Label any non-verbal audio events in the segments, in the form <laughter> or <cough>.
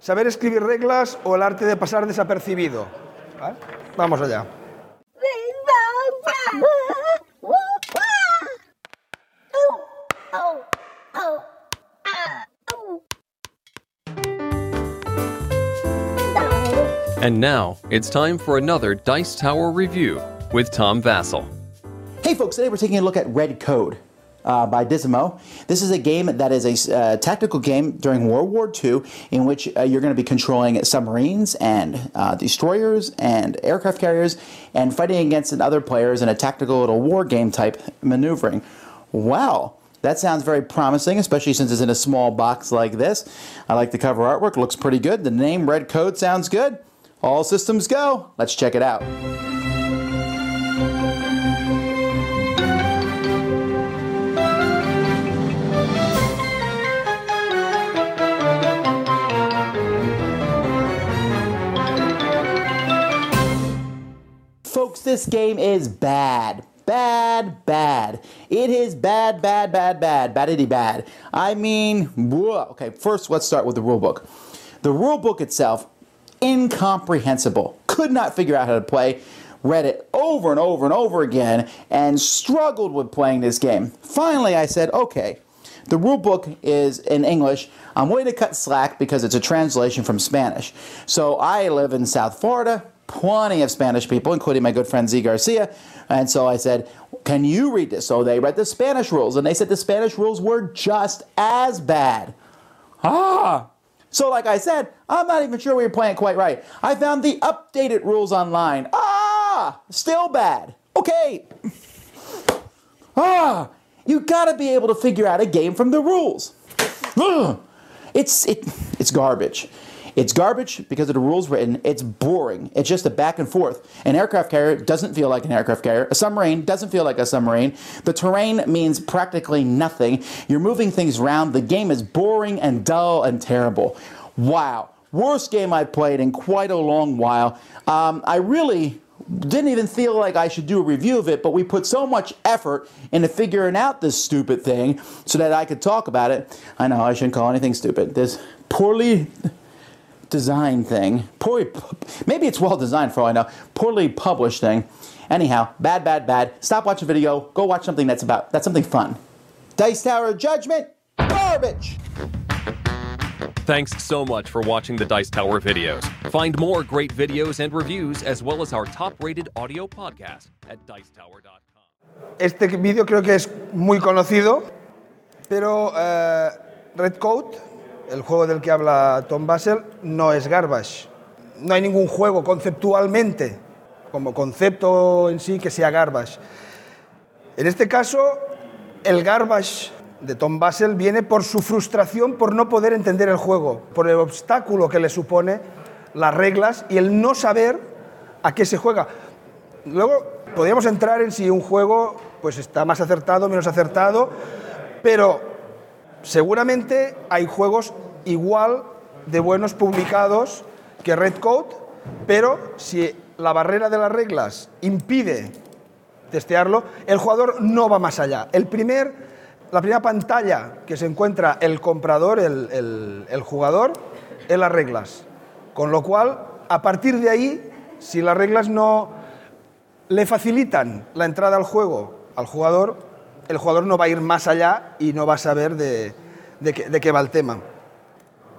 saber escribir reglas o el arte de pasar desapercibido. ¿Vale? Vamos allá. And now it's time for another Dice Tower review with Tom Vassell. Hey folks, today we're taking a look at Red Code uh, by Disimo. This is a game that is a uh, tactical game during World War II in which uh, you're going to be controlling submarines and uh, destroyers and aircraft carriers and fighting against other players in a tactical little war game type maneuvering. Wow. That sounds very promising, especially since it's in a small box like this. I like the cover artwork, looks pretty good. The name Red Code sounds good. All systems go. Let's check it out. Folks, this game is bad. Bad, bad. It is bad, bad, bad, bad, badity bad. I mean, whoa. okay, first let's start with the rulebook. The rulebook itself, incomprehensible. Could not figure out how to play. Read it over and over and over again and struggled with playing this game. Finally, I said, okay, the rulebook is in English. I'm willing to cut slack because it's a translation from Spanish. So I live in South Florida, plenty of Spanish people, including my good friend Z Garcia. And so I said, Can you read this? So they read the Spanish rules, and they said the Spanish rules were just as bad. Ah! So, like I said, I'm not even sure we were playing quite right. I found the updated rules online. Ah! Still bad. Okay. Ah! You gotta be able to figure out a game from the rules. Ugh. It's it, it's garbage. It's garbage because of the rules written. It's boring. It's just a back and forth. An aircraft carrier doesn't feel like an aircraft carrier. A submarine doesn't feel like a submarine. The terrain means practically nothing. You're moving things around. The game is boring and dull and terrible. Wow. Worst game I've played in quite a long while. Um, I really didn't even feel like I should do a review of it, but we put so much effort into figuring out this stupid thing so that I could talk about it. I know I shouldn't call anything stupid. This poorly designed thing, poorly, maybe it's well designed for all I know, poorly published thing. Anyhow, bad, bad, bad. Stop watching video. Go watch something that's about that's something fun. Dice Tower Judgment, garbage. Thanks so much for watching the Dice Tower videos. Find more great videos and reviews, as well as our top rated audio podcast at dicetower.com. Este vídeo creo que es muy conocido, pero eh, Red Coat, el juego del que habla Tom Basel, no es garbage. No hay ningún juego conceptualmente, como concepto en sí, que sea garbage. En este caso, el garbage de Tom Basel viene por su frustración por no poder entender el juego, por el obstáculo que le supone las reglas y el no saber a qué se juega. Luego podríamos entrar en si un juego pues está más acertado, menos acertado, pero seguramente hay juegos igual de buenos publicados que Red Code, pero si la barrera de las reglas impide testearlo, el jugador no va más allá. La primera pantalla que se encuentra el comprador, el jugador, es las reglas. Con lo cual, a partir de ahí, si las reglas no le facilitan la entrada al juego al jugador, el jugador no va a ir más allá y no va a saber de, qué, va el tema.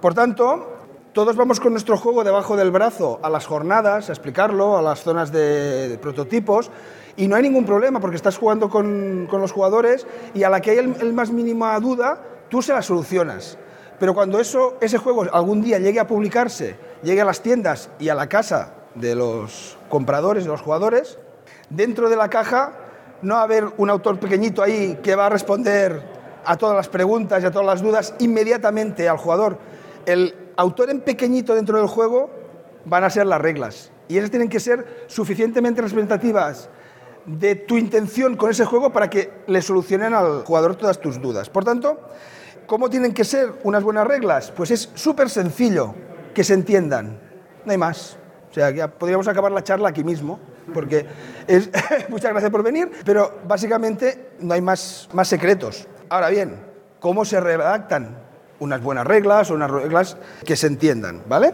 Por tanto, todos vamos con nuestro juego debajo del brazo a las jornadas, a explicarlo, a las zonas de, prototipos, y no hay ningún problema porque estás jugando con, con los jugadores y a la que hay el, el más mínima duda, tú se la solucionas. Pero cuando eso, ese juego algún día llegue a publicarse, llegue a las tiendas y a la casa de los compradores, de los jugadores, dentro de la caja no haber un autor pequeñito ahí que va a responder a todas las preguntas y a todas las dudas inmediatamente al jugador. El autor en pequeñito dentro del juego van a ser las reglas. Y esas tienen que ser suficientemente representativas de tu intención con ese juego para que le solucionen al jugador todas tus dudas. Por tanto, ¿cómo tienen que ser unas buenas reglas? Pues es súper sencillo que se entiendan. No hay más. O sea, ya podríamos acabar la charla aquí mismo, porque es, <laughs> muchas gracias por venir, pero básicamente no hay más, más secretos. Ahora bien, ¿cómo se redactan unas buenas reglas o unas reglas que se entiendan, ¿vale?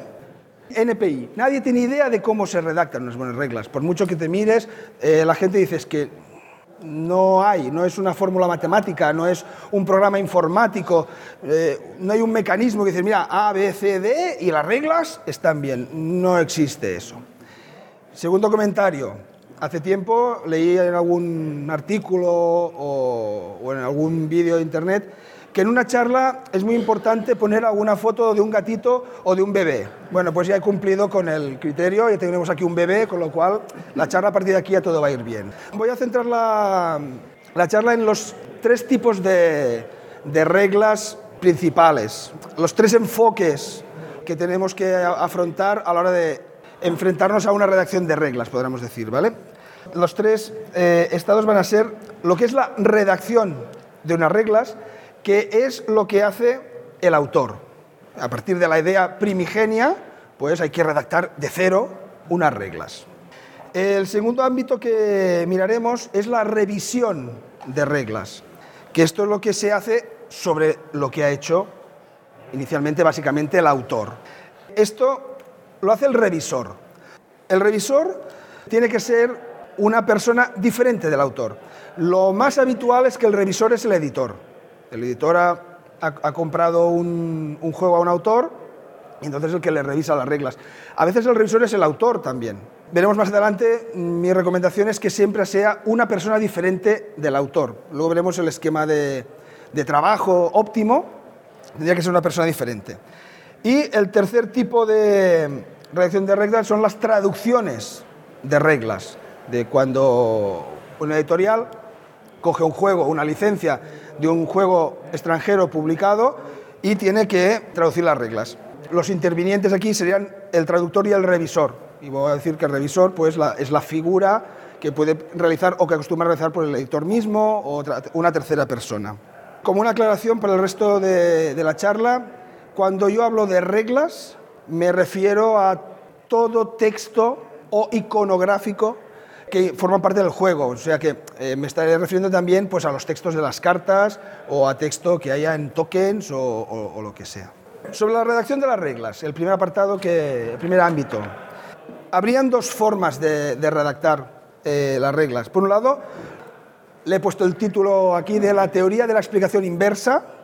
NPI. Nadie tiene idea de cómo se redactan unas buenas reglas. Por mucho que te mires, eh, la gente dice es que no hay, no es una fórmula matemática, no es un programa informático, eh, no hay un mecanismo que dice, mira, A, B, C, D y las reglas están bien. No existe eso. Segundo comentario. Hace tiempo leí en algún artículo o, en algún vídeo de internet que en una charla es muy importante poner alguna foto de un gatito o de un bebé. Bueno, pues ya he cumplido con el criterio, ya tenemos aquí un bebé, con lo cual la charla a partir de aquí ya todo va a ir bien. Voy a centrar la, la charla en los tres tipos de reglas principales, los tres enfoques que tenemos que afrontar a la hora de enfrentarnos a una redacción de reglas, podríamos decir, ¿vale? Los tres eh, estados van a ser lo que es la redacción de unas reglas, que es lo que hace el autor. A partir de la idea primigenia, pues hay que redactar de cero unas reglas. El segundo ámbito que miraremos es la revisión de reglas, que esto es lo que se hace sobre lo que ha hecho inicialmente básicamente el autor. Esto lo hace el revisor. El revisor tiene que ser una persona diferente del autor. Lo más habitual es que el revisor es el editor. El editor ha, comprado un, un, juego a un autor y entonces es el que le revisa las reglas. A veces el revisor es el autor también. Veremos más adelante, mi recomendación es que siempre sea una persona diferente del autor. Luego veremos el esquema de, de trabajo óptimo, tendría que ser una persona diferente. Y el tercer tipo de redacción de reglas son las traducciones de reglas, de cuando una editorial coge un juego, una licencia de un juego extranjero publicado y tiene que traducir las reglas. Los intervinientes aquí serían el traductor y el revisor. Y voy a decir que el revisor pues, la, es la figura que puede realizar o que acostumbra realizar por el editor mismo o una tercera persona. Como una aclaración para el resto de, de la charla, cuando yo hablo de reglas, me refiero a todo texto o iconográfico que forman parte del juego. O sea que eh, me estaré refiriendo también pues, a los textos de las cartas o a texto que haya en tokens o, o, o, lo que sea. Sobre la redacción de las reglas, el primer apartado, que, el primer ámbito. Habrían dos formas de, de redactar eh, las reglas. Por un lado, le he puesto el título aquí de la teoría de la explicación inversa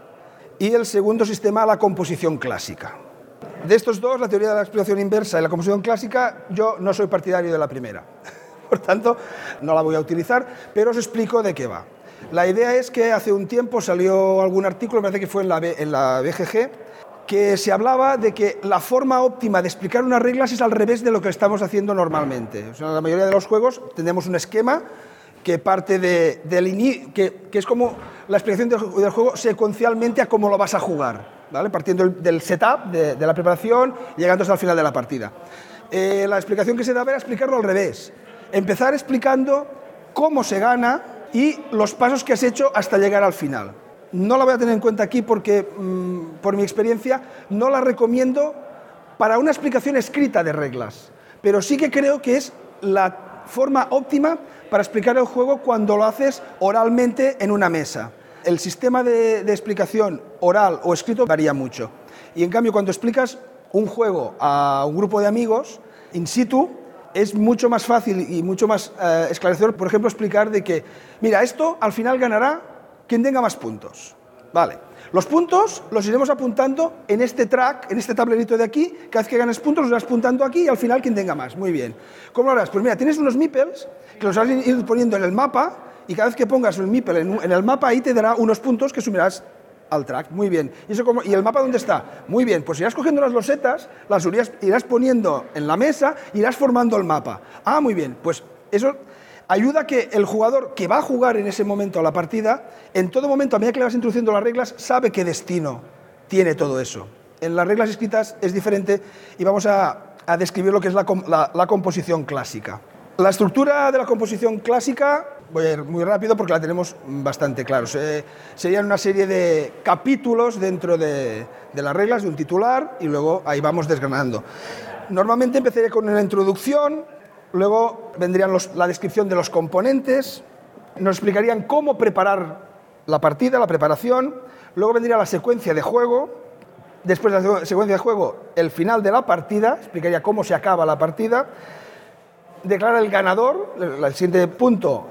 y el segundo sistema, la composición clásica. De estos dos, la teoría de la explicación inversa y la composición clásica, yo no soy partidario de la primera. <laughs> Por tanto, no la voy a utilizar, pero os explico de qué va. La idea es que hace un tiempo salió algún artículo, me parece que fue en la, en la BGG, que se hablaba de que la forma óptima de explicar unas reglas es al revés de lo que estamos haciendo normalmente. En la mayoría de los juegos tenemos un esquema que parte de, del que, que es como la explicación del, del juego secuencialmente a cómo lo vas a jugar. ¿vale? partiendo del setup, de, la preparación, llegando hasta el final de la partida. Eh, la explicación que se daba era explicarlo al revés. Empezar explicando cómo se gana y los pasos que has hecho hasta llegar al final. No la voy a tener en cuenta aquí porque, mmm, por mi experiencia, no la recomiendo para una explicación escrita de reglas, pero sí que creo que es la forma óptima para explicar el juego cuando lo haces oralmente en una mesa el sistema de, explicación oral o escrito varía mucho. Y en cambio, cuando explicas un juego a un grupo de amigos, in situ, es mucho más fácil y mucho más eh, esclarecedor, por ejemplo, explicar de que, mira, esto al final ganará quien tenga más puntos. Vale. Los puntos los iremos apuntando en este track, en este tablerito de aquí. Cada vez que ganes puntos los irás apuntando aquí y al final quien tenga más. Muy bien. ¿Cómo lo harás? Pues mira, tienes unos meeples que los a ir poniendo en el mapa y cada vez que pongas el meeple en, el mapa ahí te dará unos puntos que sumirás al track. Muy bien. ¿Y, eso como, ¿Y el mapa dónde está? Muy bien. Pues irás cogiendo las losetas, las irás, irás poniendo en la mesa, irás formando el mapa. Ah, muy bien. Pues eso ayuda a que el jugador que va a jugar en ese momento a la partida, en todo momento, a medida que le vas introduciendo las reglas, sabe qué destino tiene todo eso. En las reglas escritas es diferente y vamos a, describir lo que es la composición clásica. La estructura de la composición clásica voy a ir muy rápido porque la tenemos bastante claro. Se, serían una serie de capítulos dentro de, las reglas, de un titular, y luego ahí vamos desgranando. Normalmente empezaría con una introducción, luego vendrían la descripción de los componentes, nos explicarían cómo preparar la partida, la preparación, luego vendría la secuencia de juego, Después de la secuencia de juego, el final de la partida, explicaría cómo se acaba la partida. Declara el ganador, el siguiente punto,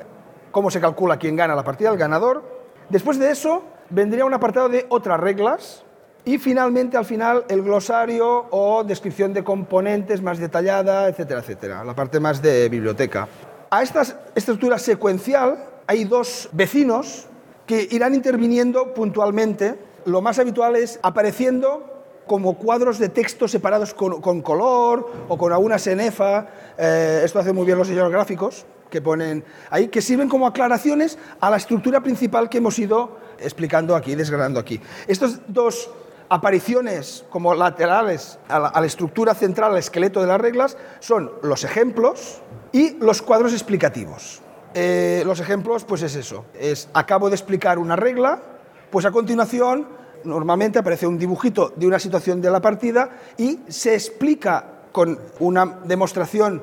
cómo se calcula quién gana la partida, el ganador. Después de eso, vendría un apartado de otras reglas. Y finalmente, al final, el glosario o descripción de componentes más detallada, etcétera, etcétera. La parte más de biblioteca. A esta estructura secuencial hay dos vecinos que irán interviniendo puntualmente. Lo más habitual es apareciendo como cuadros de texto separados con, color o con alguna senefa. Eh, esto hace muy bien los diseñadores gráficos que ponen ahí, que sirven como aclaraciones a la estructura principal que hemos ido explicando aquí, desgranando aquí. Estas dos apariciones como laterales a la, a la estructura central, al esqueleto de las reglas, son los ejemplos y los cuadros explicativos. Eh, los ejemplos, pues es eso. Es, acabo de explicar una regla, pues a continuación normalmente aparece un dibujito de una situación de la partida y se explica con una demostración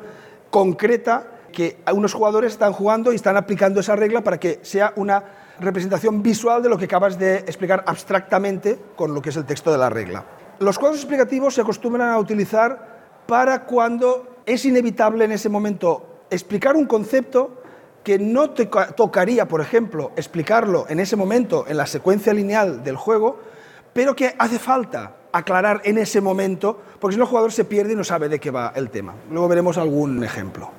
concreta que unos jugadores están jugando y están aplicando esa regla para que sea una representación visual de lo que acabas de explicar abstractamente con lo que es el texto de la regla. Los cuadros explicativos se acostumbran a utilizar para cuando es inevitable en ese momento explicar un concepto que no te tocaría, por ejemplo, explicarlo en ese momento en la secuencia lineal del juego, pero que hace falta aclarar en ese momento, porque si no el jugador se pierde y no sabe de qué va el tema. Luego veremos algún ejemplo.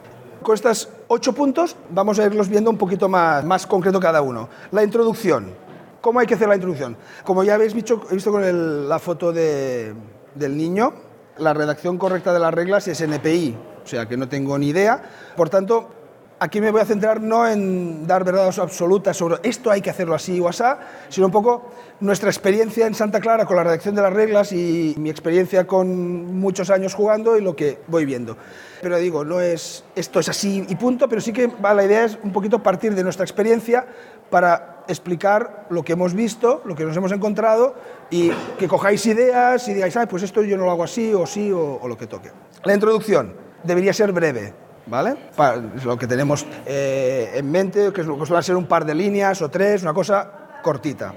Con estos ocho puntos vamos a irlos viendo un poquito más, más concreto cada uno. La introducción. ¿Cómo hay que hacer la introducción? Como ya habéis visto, he visto con la foto de, del niño, la redacción correcta de las reglas es NPI, o sea que no tengo ni idea. Por tanto, aquí me voy a centrar no en dar verdades absolutas sobre esto hay que hacerlo así o así, sino un poco nuestra experiencia en Santa Clara con la redacción de las reglas y mi experiencia con muchos años jugando y lo que voy viendo. Pero digo, no es esto es así y punto, pero sí que la idea es un poquito partir de nuestra experiencia para explicar lo que hemos visto, lo que nos hemos encontrado y que cojáis ideas y digáis, ah, pues esto yo no lo hago así o sí o lo que toque. La introducción debería ser breve, ¿vale? Para lo que tenemos eh, en mente, que suele ser un par de líneas o tres, una cosa cortita.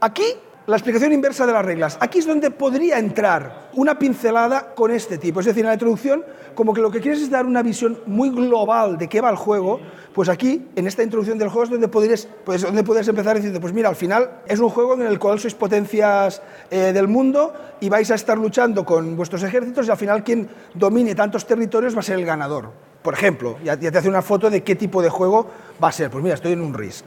Aquí, la explicación inversa de las reglas. Aquí es donde podría entrar una pincelada con este tipo. Es decir, en la introducción, como que lo que quieres es dar una visión muy global de qué va el juego, pues aquí, en esta introducción del juego, es donde podrías, pues, donde puedes empezar diciendo, pues mira, al final es un juego en el cual sois potencias eh, del mundo y vais a estar luchando con vuestros ejércitos y al final quien domine tantos territorios va a ser el ganador. Por ejemplo, ya, te hace una foto de qué tipo de juego va a ser. Pues mira, estoy en un Risk.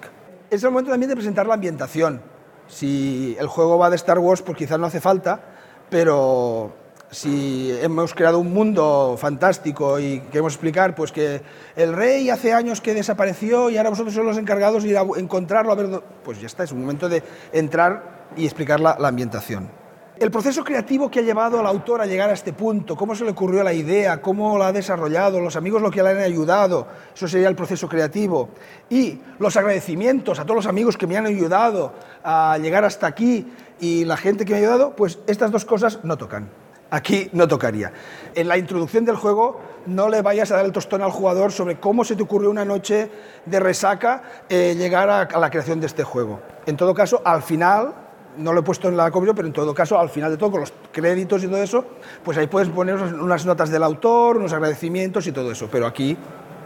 Es el momento también de presentar la ambientación. Si el juego va de Star Wars, pues quizás no hace falta, pero si hemos creado un mundo fantástico y queremos explicar pues que el rey hace años que desapareció y ahora vosotros sois los encargados de ir a encontrarlo, a ver, pues ya está, es un momento de entrar y explicar la, la ambientación. El proceso creativo que ha llevado al autor a llegar a este punto, cómo se le ocurrió la idea, cómo la ha desarrollado, los amigos lo que le han ayudado, eso sería el proceso creativo. Y los agradecimientos a todos los amigos que me han ayudado a llegar hasta aquí y la gente que me ha ayudado, pues estas dos cosas no tocan. Aquí no tocaría. En la introducción del juego no le vayas a dar el tostón al jugador sobre cómo se te ocurrió una noche de resaca eh, llegar a, a la creación de este juego. En todo caso, al final no lo he puesto en la copia, pero en todo caso, al final de todo, con los créditos y todo eso, pues ahí puedes poner unas notas del autor, unos agradecimientos y todo eso, pero aquí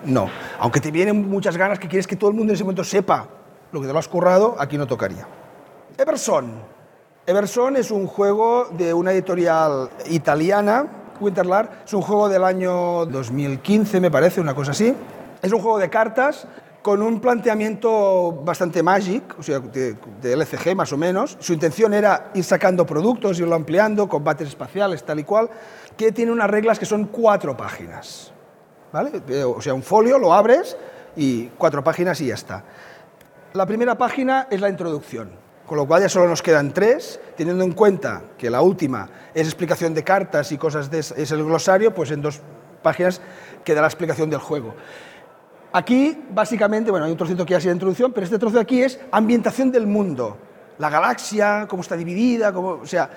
no. Aunque te vienen muchas ganas que quieres que todo el mundo en ese momento sepa lo que te lo has currado, aquí no tocaría. Everson. Everson es un juego de una editorial italiana, Winterlar, es un juego del año 2015, me parece, una cosa así. Es un juego de cartas con un planteamiento bastante magic, o sea, de, de, LCG más o menos. Su intención era ir sacando productos, irlo ampliando, combates espaciales, tal y cual, que tiene unas reglas que son cuatro páginas. ¿Vale? O sea, un folio lo abres y cuatro páginas y ya está. La primera página es la introducción, con lo cual ya solo nos quedan tres, teniendo en cuenta que la última es explicación de cartas y cosas de es el glosario, pues en dos páginas queda la explicación del juego. Aquí, básicamente, bueno, hay un trocito que ya ha sido introducción, pero este trozo de aquí es ambientación del mundo. La galaxia, cómo está dividida, cómo, o sea,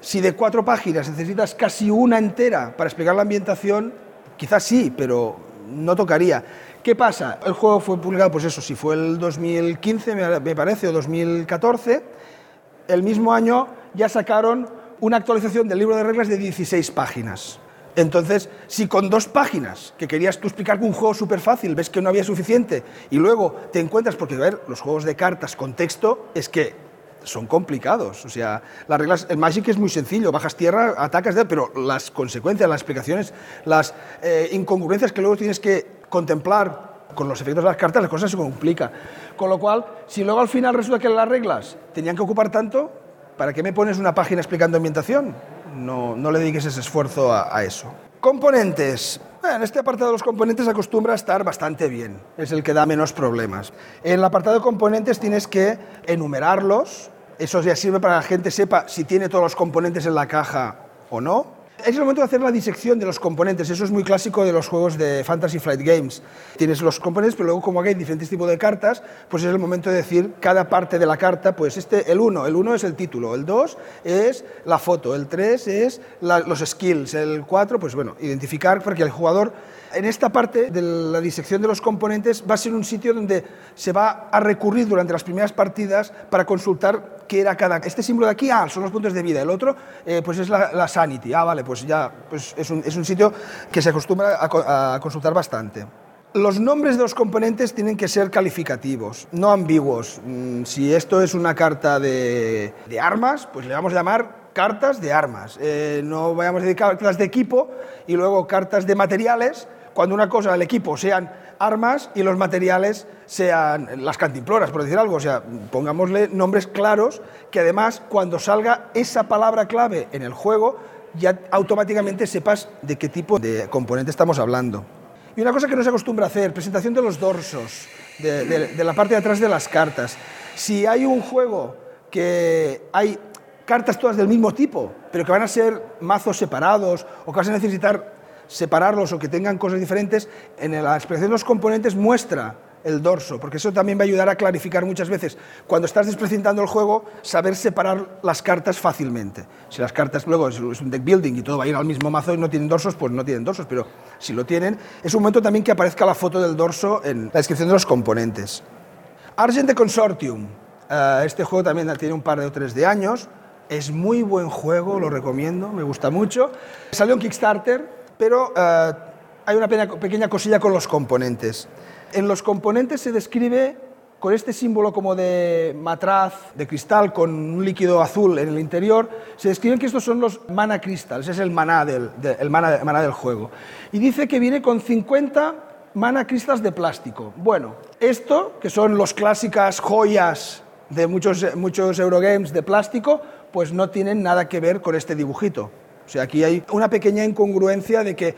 si de cuatro páginas necesitas casi una entera para explicar la ambientación, quizás sí, pero no tocaría. ¿Qué pasa? El juego fue publicado, pues eso, si fue el 2015, me parece, o 2014. El mismo año ya sacaron una actualización del libro de reglas de 16 páginas. Entonces, si con dos páginas que querías tú explicar un juego súper fácil, ves que no había suficiente y luego te encuentras, porque a ver, los juegos de cartas con texto es que son complicados. O sea, las reglas, el Magic es muy sencillo, bajas tierra, atacas, pero las consecuencias, las explicaciones, las eh, incongruencias que luego tienes que contemplar con los efectos de las cartas, las cosas se complican. Con lo cual, si luego al final resulta que las reglas tenían que ocupar tanto, ¿para qué me pones una página explicando ambientación? No, no le dediques ese esfuerzo a, a eso. Componentes. En este apartado de los componentes acostumbra a estar bastante bien, es el que da menos problemas. En el apartado de componentes tienes que enumerarlos, eso ya sirve para que la gente sepa si tiene todos los componentes en la caja o no es el momento de hacer la disección de los componentes. Eso es muy clásico de los juegos de Fantasy Flight Games. Tienes los componentes, pero luego como hay diferentes tipos de cartas, pues es el momento de decir cada parte de la carta, pues este, el 1, el 1 es el título, el 2 es la foto, el 3 es los skills, el 4, pues bueno, identificar para que el jugador en esta parte de la disección de los componentes va a ser un sitio donde se va a recurrir durante las primeras partidas para consultar qué era cada... Este símbolo de aquí, ah, son los puntos de vida. El otro, eh, pues es la, sanity. Ah, vale, pues ya pues es, un, es un sitio que se acostumbra a, consultar bastante. Los nombres de los componentes tienen que ser calificativos, no ambiguos. Mm, si esto es una carta de, de armas, pues le vamos a llamar cartas de armas. Eh, no vayamos a decir cartas de equipo y luego cartas de materiales, cuando una cosa del equipo sean armas y los materiales sean las cantimploras, por decir algo. O sea, pongámosle nombres claros que además cuando salga esa palabra clave en el juego ya automáticamente sepas de qué tipo de componente estamos hablando. Y una cosa que no se acostumbra a hacer, presentación de los dorsos, de, de la parte de atrás de las cartas. Si hay un juego que hay cartas todas del mismo tipo, pero que van a ser mazos separados o que vas a necesitar separarlos o que tengan cosas diferentes, en la expresión de los componentes muestra el dorso, porque eso también va a ayudar a clarificar muchas veces, cuando estás desprecintando el juego, saber separar las cartas fácilmente. Si las cartas luego es un deck building y todo va a ir al mismo mazo y no tienen dorsos, pues no tienen dorsos, pero si lo tienen, es un momento también que aparezca la foto del dorso en la descripción de los componentes. Argent de Consortium. Eh, este juego también tiene un par de o tres de años. Es muy buen juego, lo recomiendo, me gusta mucho. Salió en Kickstarter, pero eh, hay una pequeña cosilla con los componentes. En los componentes se describe con este símbolo como de matraz de cristal con un líquido azul en el interior, se describen que estos son los mana crystals, es el maná del, del juego. Y dice que viene con 50 mana crystals de plástico. Bueno, esto, que son las clásicas joyas de muchos, muchos Eurogames de plástico, pues no tienen nada que ver con este dibujito. O sea, aquí hay una pequeña incongruencia de que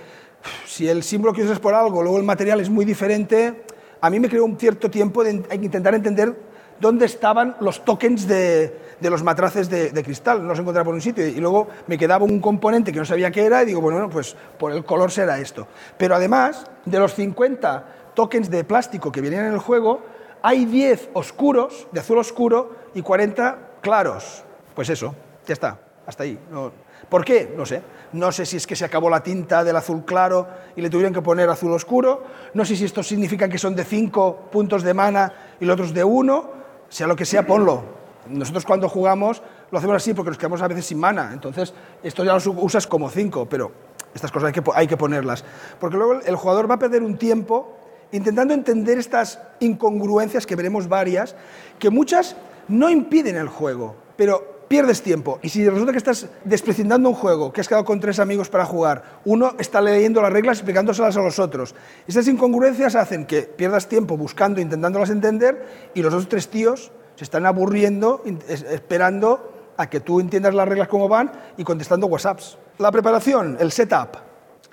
si el símbolo que usas por algo, luego el material es muy diferente, a mí me creó un cierto tiempo de intentar entender dónde estaban los tokens de, los matraces de, cristal. No los encontraba por un sitio. Y luego me quedaba un componente que no sabía qué era y digo, bueno, pues por el color será esto. Pero además, de los 50 tokens de plástico que venían en el juego, hay 10 oscuros, de azul oscuro, y 40 claros. Pues eso, ya está, hasta ahí. ¿Por qué? No sé. No sé si es que se acabó la tinta del azul claro y le tuvieron que poner azul oscuro. No sé si esto significa que son de 5 puntos de mana y los otros de 1. Sea lo que sea, ponlo. Nosotros cuando jugamos lo hacemos así porque nos quedamos a veces sin mana. Entonces, esto ya lo usas como 5, pero estas cosas hay que, hay que ponerlas. Porque luego el jugador va a perder un tiempo intentando entender estas incongruencias, que veremos varias, que muchas no impiden el juego, pero pierdes tiempo. Y si resulta que estás despreciando un juego, que has quedado con tres amigos para jugar, uno está leyendo las reglas y explicándoselas a los otros. Estas incongruencias hacen que pierdas tiempo buscando, intentándolas entender, y los otros tres tíos se están aburriendo, esperando a que tú entiendas las reglas como van y contestando WhatsApps. La preparación, el setup,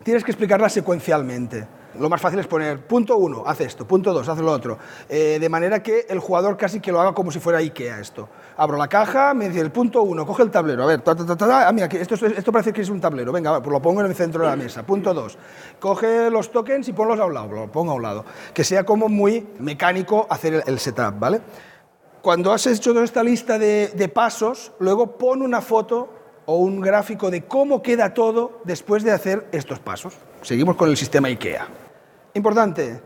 tienes que explicarla secuencialmente. Lo más fácil es poner punto uno, haz esto, punto dos, haz lo otro. Eh, de manera que el jugador casi que lo haga como si fuera IKEA esto. Abro la caja, me dice el punto uno, coge el tablero, a ver, ah, esto, parece que es un tablero, venga, pues lo pongo en el centro de la mesa. Punto dos, coge los tokens y ponlos a un lado, lo pongo a un lado. Que sea como muy mecánico hacer el, setup, ¿vale? Cuando has hecho toda esta lista de, de pasos, luego pon una foto o un gráfico de cómo queda todo después de hacer estos pasos. Seguimos con el sistema IKEA. Importante,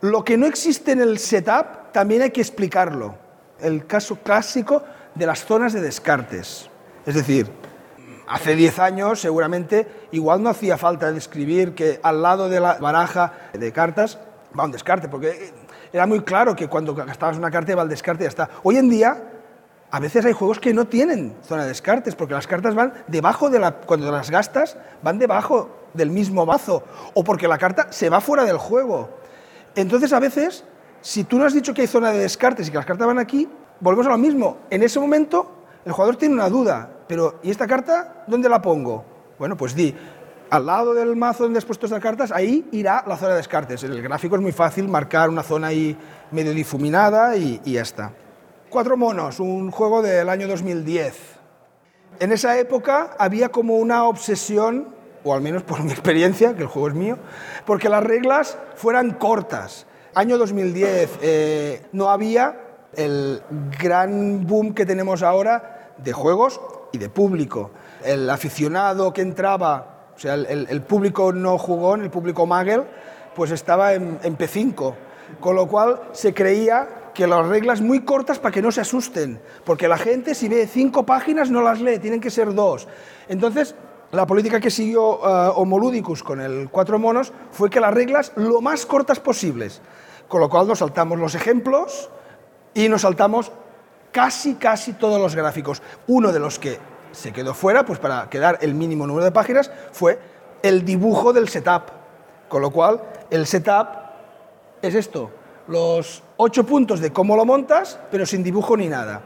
lo que no existe en el setup también hay que explicarlo. El caso clásico de las zonas de descartes. Es decir, hace 10 años seguramente igual no hacía falta describir que al lado de la baraja de cartas va un descarte, porque era muy claro que cuando gastabas una carta iba al descarte y ya está. Hoy en día a veces hay juegos que no tienen zona de descartes, porque las cartas van debajo de la... Cuando las gastas, van debajo del mismo mazo, o porque la carta se va fuera del juego. Entonces, a veces, si tú no has dicho que hay zona de descartes y que las cartas van aquí, volvemos a lo mismo. En ese momento, el jugador tiene una duda, pero ¿y esta carta dónde la pongo? Bueno, pues di, al lado del mazo donde has puesto estas cartas, ahí irá la zona de descartes. En el gráfico es muy fácil marcar una zona ahí medio difuminada y, y ya está. Cuatro monos, un juego del año 2010. En esa época había como una obsesión, o al menos por mi <laughs> experiencia, que el juego es mío, porque las reglas fueran cortas. Año 2010 eh, no había el gran boom que tenemos ahora de juegos y de público. El aficionado que entraba, o sea, el, el público no jugón, el público Magel, pues estaba en, en P5, con lo cual se creía que las reglas muy cortas para que no se asusten, porque la gente si ve cinco páginas no las lee, tienen que ser dos. Entonces, la política que siguió uh, Homoludicus con el cuatro monos fue que las reglas lo más cortas posibles, con lo cual nos saltamos los ejemplos y nos saltamos casi, casi todos los gráficos. Uno de los que se quedó fuera, pues para quedar el mínimo número de páginas, fue el dibujo del setup, con lo cual el setup es esto, los ocho puntos de cómo lo montas, pero sin dibujo ni nada.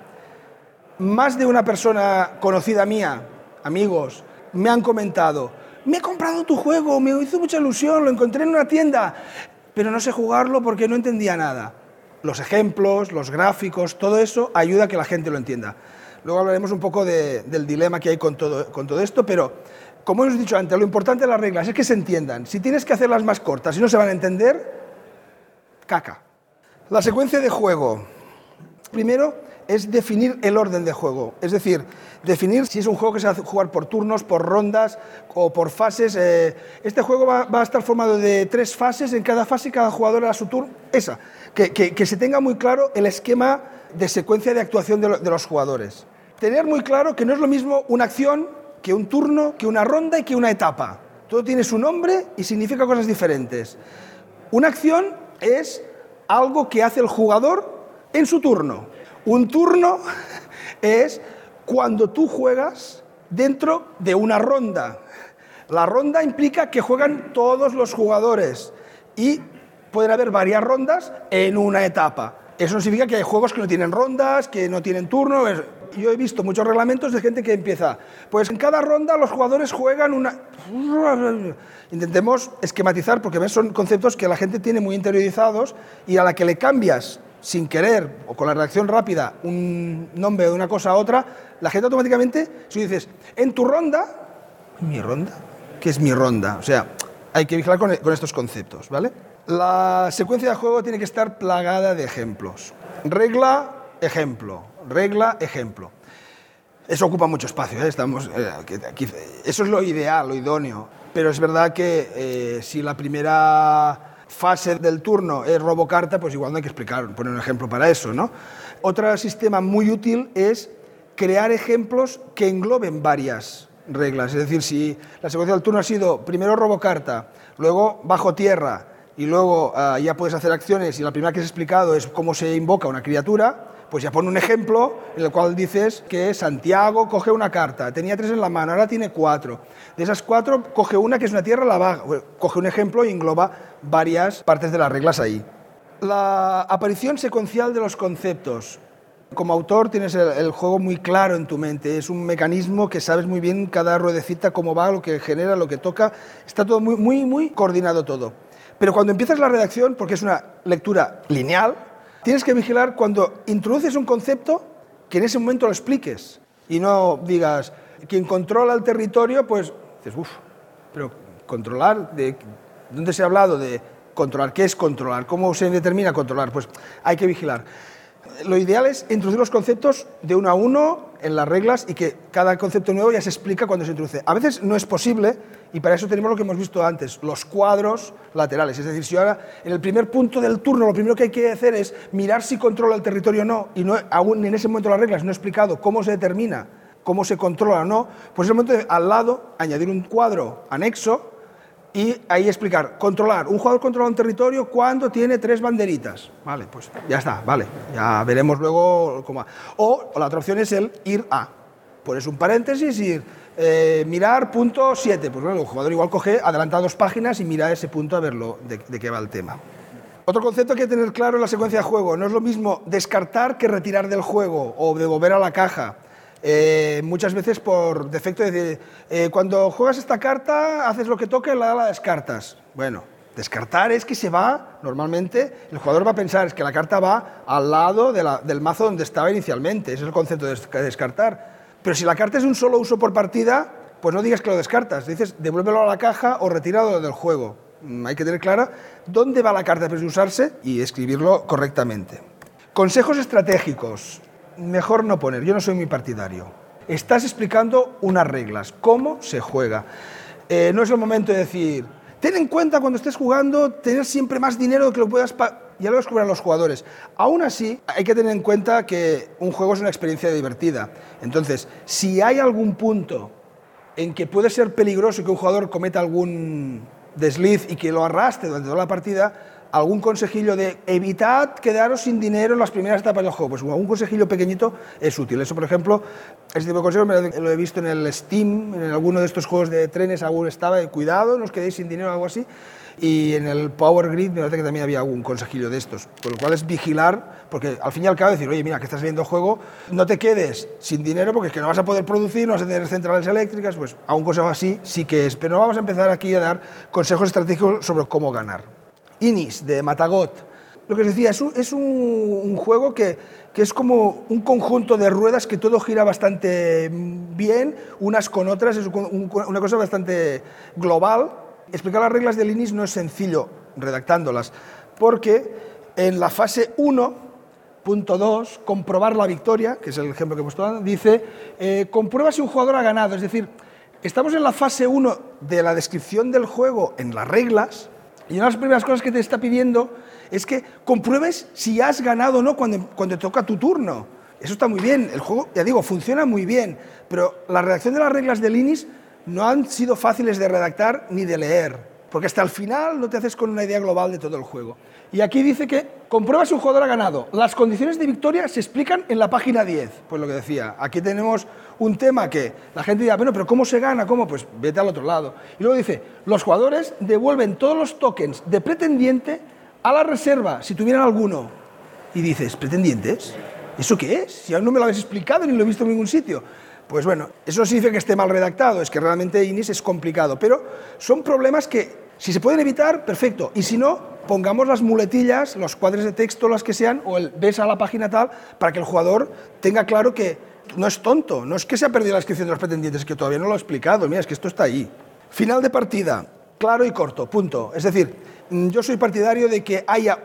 Más de una persona conocida mía, amigos, me han comentado, me he comprado tu juego, me hizo mucha ilusión, lo encontré en una tienda, pero no sé jugarlo porque no entendía nada. Los ejemplos, los gráficos, todo eso ayuda a que la gente lo entienda. Luego hablaremos un poco de, del dilema que hay con todo esto, pero como hemos dicho antes, lo importante de las reglas es que se entiendan. Si tienes que hacerlas más cortas y no se van a entender, caca. La secuencia de juego. Primero es definir el orden de juego, es decir, definir si es un juego que se va a jugar por turnos, por rondas o por fases. Eh, este juego va, a estar formado de tres fases, en cada fase cada jugador a su turno. Esa, que, se tenga muy claro el esquema de secuencia de actuación de los jugadores. Tener muy claro que no es lo mismo una acción que un turno, que una ronda y que una etapa. Todo tiene su nombre y significa cosas diferentes. Una acción es algo que hace el jugador en su turno. Un turno es cuando tú juegas dentro de una ronda. La ronda implica que juegan todos los jugadores y pueden haber varias rondas en una etapa. Eso no significa que hay juegos que no tienen rondas, que no tienen turno. Yo he visto muchos reglamentos de gente que empieza, pues en cada ronda los jugadores juegan una... Intentemos esquematizar porque son conceptos que la gente tiene muy interiorizados y a la que le cambias sin querer o con la reacción rápida un nombre de una cosa a otra, la gente automáticamente, si dices, en tu ronda, ¿mi ronda? ¿Qué es mi ronda? O sea, hay que vigilar con, estos conceptos, ¿vale? La secuencia de juego tiene que estar plagada de ejemplos. Regla, ejemplo. Regla, ejemplo. Eso ocupa mucho espacio, ¿eh? Estamos, eh, eso es lo ideal, lo idóneo. Pero es verdad que eh, si la primera fase del turno es robocarta, pues igual no hay que explicar, poner un ejemplo para eso, ¿no? Otro sistema muy útil es crear ejemplos que engloben varias reglas. Es decir, si la secuencia del turno ha sido primero robocarta, luego bajo tierra, y luego uh, ya puedes hacer acciones y la primera que has explicado es cómo se invoca una criatura, pues ya pone un ejemplo en el cual dices que Santiago coge una carta, tenía tres en la mano, ahora tiene cuatro. De esas cuatro, coge una que es una tierra, la baja, coge un ejemplo y engloba varias partes de las reglas ahí. La aparición secuencial de los conceptos. Como autor tienes el, el, juego muy claro en tu mente, es un mecanismo que sabes muy bien cada ruedecita cómo va, lo que genera, lo que toca, está todo muy, muy, muy coordinado todo. Pero cuando empiezas la redacción, porque es una lectura lineal, tienes que vigilar cuando introduces un concepto que en ese momento lo expliques y no digas, quien controla el territorio, pues dices, uff, pero controlar, ¿de dónde se ha hablado de controlar? ¿Qué es controlar? ¿Cómo se determina controlar? Pues hay que vigilar. Lo ideal es introducir los conceptos de uno a uno en las reglas y que cada concepto nuevo ya se explica cuando se introduce. A veces no es posible y para eso tenemos lo que hemos visto antes, los cuadros laterales. Es decir, si ahora en el primer punto del turno lo primero que hay que hacer es mirar si controla el territorio o no, y no, aún en ese momento las reglas no he explicado cómo se determina cómo se controla o no, pues es el momento de al lado añadir un cuadro anexo y ahí explicar, controlar, un jugador controla un territorio cuando tiene tres banderitas. Vale, pues ya está, vale, ya veremos luego cómo. O, la otra opción es el ir a. Pones un paréntesis y ir, eh, mirar punto 7. Pues bueno, el jugador igual coge, adelanta dos páginas y mira ese punto a verlo de, de qué va el tema. Otro concepto que hay que tener claro en la secuencia de juego, no es lo mismo descartar que retirar del juego o devolver a la caja. Eh, muchas veces por defecto de eh, cuando juegas esta carta, haces lo que toque, la, la descartas. Bueno, descartar es que se va, normalmente, el jugador va a pensar es que la carta va al lado de la- del mazo donde estaba inicialmente. Ese es el concepto de descartar. Pero si la carta es un solo uso por partida, pues no digas que lo descartas, dices devuélvelo a la caja o retíralo del juego. Mm, Hay que tener clara dónde va la carta después de usarse y escribirlo correctamente. Consejos estratégicos. Mejor no poner, yo no soy muy partidario. Estás explicando unas reglas, cómo se juega. Eh, no es el momento de decir, ten en cuenta cuando estés jugando tener siempre más dinero que lo puedas... pa-". Ya lo descubrirán los jugadores. Aún así, hay que tener en cuenta que un juego es una experiencia divertida. Entonces, si hay algún punto en que puede ser peligroso que un jugador cometa algún desliz y que lo arrastre durante toda la partida, algún consejillo de evitad quedaros sin dinero en las primeras etapas del juego. Pues algún consejillo pequeñito es útil. Eso, por ejemplo, ese tipo de consejos lo he visto en el Steam, en alguno de estos juegos de trenes, algún estaba de cuidado, no os quedéis sin dinero o algo así. Y en el Power Grid me parece que también había algún consejillo de estos. Con lo cual es vigilar, porque al fin y al cabo decir, oye, mira, que estás viendo juego, no te quedes sin dinero porque es que no vas a poder producir, no vas a tener centrales eléctricas, pues a un consejo así sí que es. Pero no vamos a empezar aquí a dar consejos estratégicos sobre cómo ganar. Inis, de Matagot. Lo que os decía, es un, juego que, es como un conjunto de ruedas que todo gira bastante bien, unas con otras, es un- un- una cosa bastante global. Explicar las reglas del Inis no es sencillo redactándolas, porque en la fase 1, punto 2, comprobar la victoria, que es el ejemplo que he puesto antes, dice, eh, comprueba si un jugador ha ganado. Es decir, estamos en la fase 1 de la descripción del juego en las reglas, y una de las primeras cosas que te está pidiendo es que compruebes si has ganado o no cuando, cuando toca tu turno. Eso está muy bien, el juego, ya digo, funciona muy bien, pero la redacción de las reglas del INIS no han sido fáciles de redactar ni de leer, porque hasta el final no te haces con una idea global de todo el juego. Y aquí dice que comprueba si un jugador ha ganado. Las condiciones de victoria se explican en la página 10. Pues lo que decía, aquí tenemos un tema que la gente dirá, bueno, pero ¿cómo se gana? ¿Cómo? Pues vete al otro lado. Y luego dice, los jugadores devuelven todos los tokens de pretendiente a la reserva, si tuvieran alguno. Y dices, ¿pretendientes? ¿Eso qué es? Si aún no me lo habéis explicado ni lo he visto en ningún sitio. Pues bueno, eso no significa que esté mal redactado, es que realmente INIS es complicado, pero son problemas que si se pueden evitar, perfecto. Y si no, pongamos las muletillas, los cuadros de texto, las que sean, o el ves a la página tal, para que el jugador tenga claro que no es tonto, no es que se ha perdido la inscripción de los pretendientes, es que todavía no lo he explicado, mira, es que esto está ahí. Final de partida, claro y corto, punto. Es decir, mm, yo soy partidario de que haya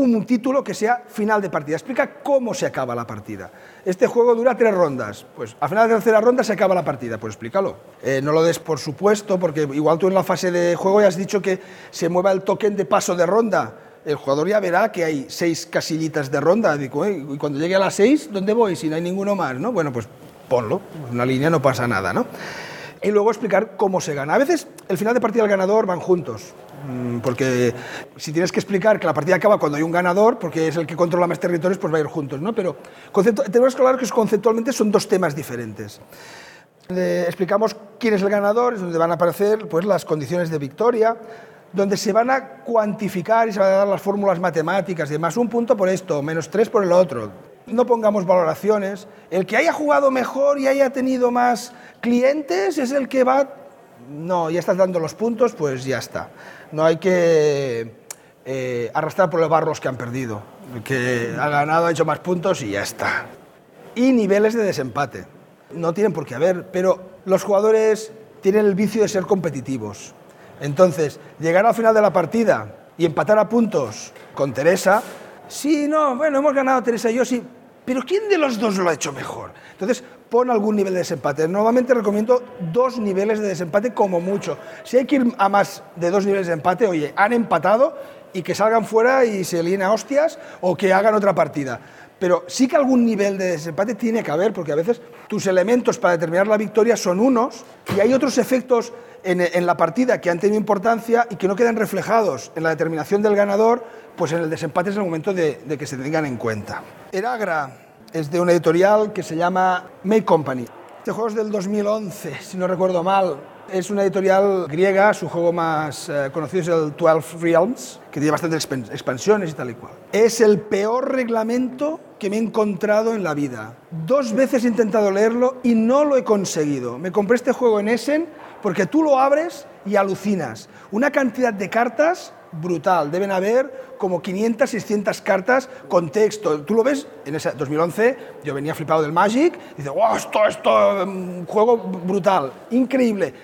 un título que sea final de partida. Explica cómo se acaba la partida. Este juego dura tres rondas. Pues al final de la tercera ronda se acaba la partida. Pues explícalo. Eh, no lo des por supuesto, porque igual tú en la fase de juego ya has dicho que se mueva el token de paso de ronda. El jugador ya verá que hay seis casillitas de ronda. Digo, "Eh, y cuando llegue a las seis, ¿dónde voy? Si no hay ninguno más, ¿no? Bueno, pues ponlo. Una línea no pasa nada, ¿no? y luego explicar cómo se gana. A veces el final de partida y el ganador van juntos, porque si tienes que explicar que la partida acaba cuando hay un ganador, porque es el que controla más territorios, pues va a ir juntos, ¿no? Pero tenemos hablar que conceptualmente son dos temas diferentes. Explicamos quién es el ganador, es donde van a aparecer pues, las condiciones de victoria, donde se van a cuantificar y se van a dar las fórmulas matemáticas de más un punto por esto, menos tres por el otro. No pongamos valoraciones. El que haya jugado mejor y haya tenido más clientes es el que va... No, ya estás dando los puntos, pues ya está. No hay que eh, arrastrar por los barros que han perdido. El que ha ganado ha hecho más puntos y ya está. Y niveles de desempate. No tienen por qué haber, pero los jugadores tienen el vicio de ser competitivos. Entonces, llegar al final de la partida y empatar a puntos con Teresa, sí, no, bueno, hemos ganado Teresa y yo sí, pero ¿quién de los dos lo ha hecho mejor? Entonces, pon algún nivel de desempate. Normalmente recomiendo dos niveles de desempate como mucho. Si hay que ir a más de dos niveles de empate, oye, han empatado y que salgan fuera y se líen a hostias o que hagan otra partida. Pero sí que algún nivel de desempate tiene que haber, porque a veces tus elementos para determinar la victoria son unos y hay otros efectos en, en la partida que han tenido importancia y que no quedan reflejados en la determinación del ganador, pues en el desempate es el momento de, de que se tengan en cuenta. Eragra es de una editorial que se llama Make Company. Este juego es del 2011, si no recuerdo mal. Es una editorial griega, su juego más eh, conocido es el 12 Realms, que tiene bastantes expan- expansiones y tal y cual. Es el peor reglamento que me he encontrado en la vida. Dos veces he intentado leerlo y no lo he conseguido. Me compré este juego en Essen porque tú lo abres y alucinas. Una cantidad de cartas brutal. Deben haber como 500, 600 cartas con texto. Tú lo ves, en ese 2011 yo venía flipado del Magic, y dices, wow, esto, esto, un juego brutal, increíble.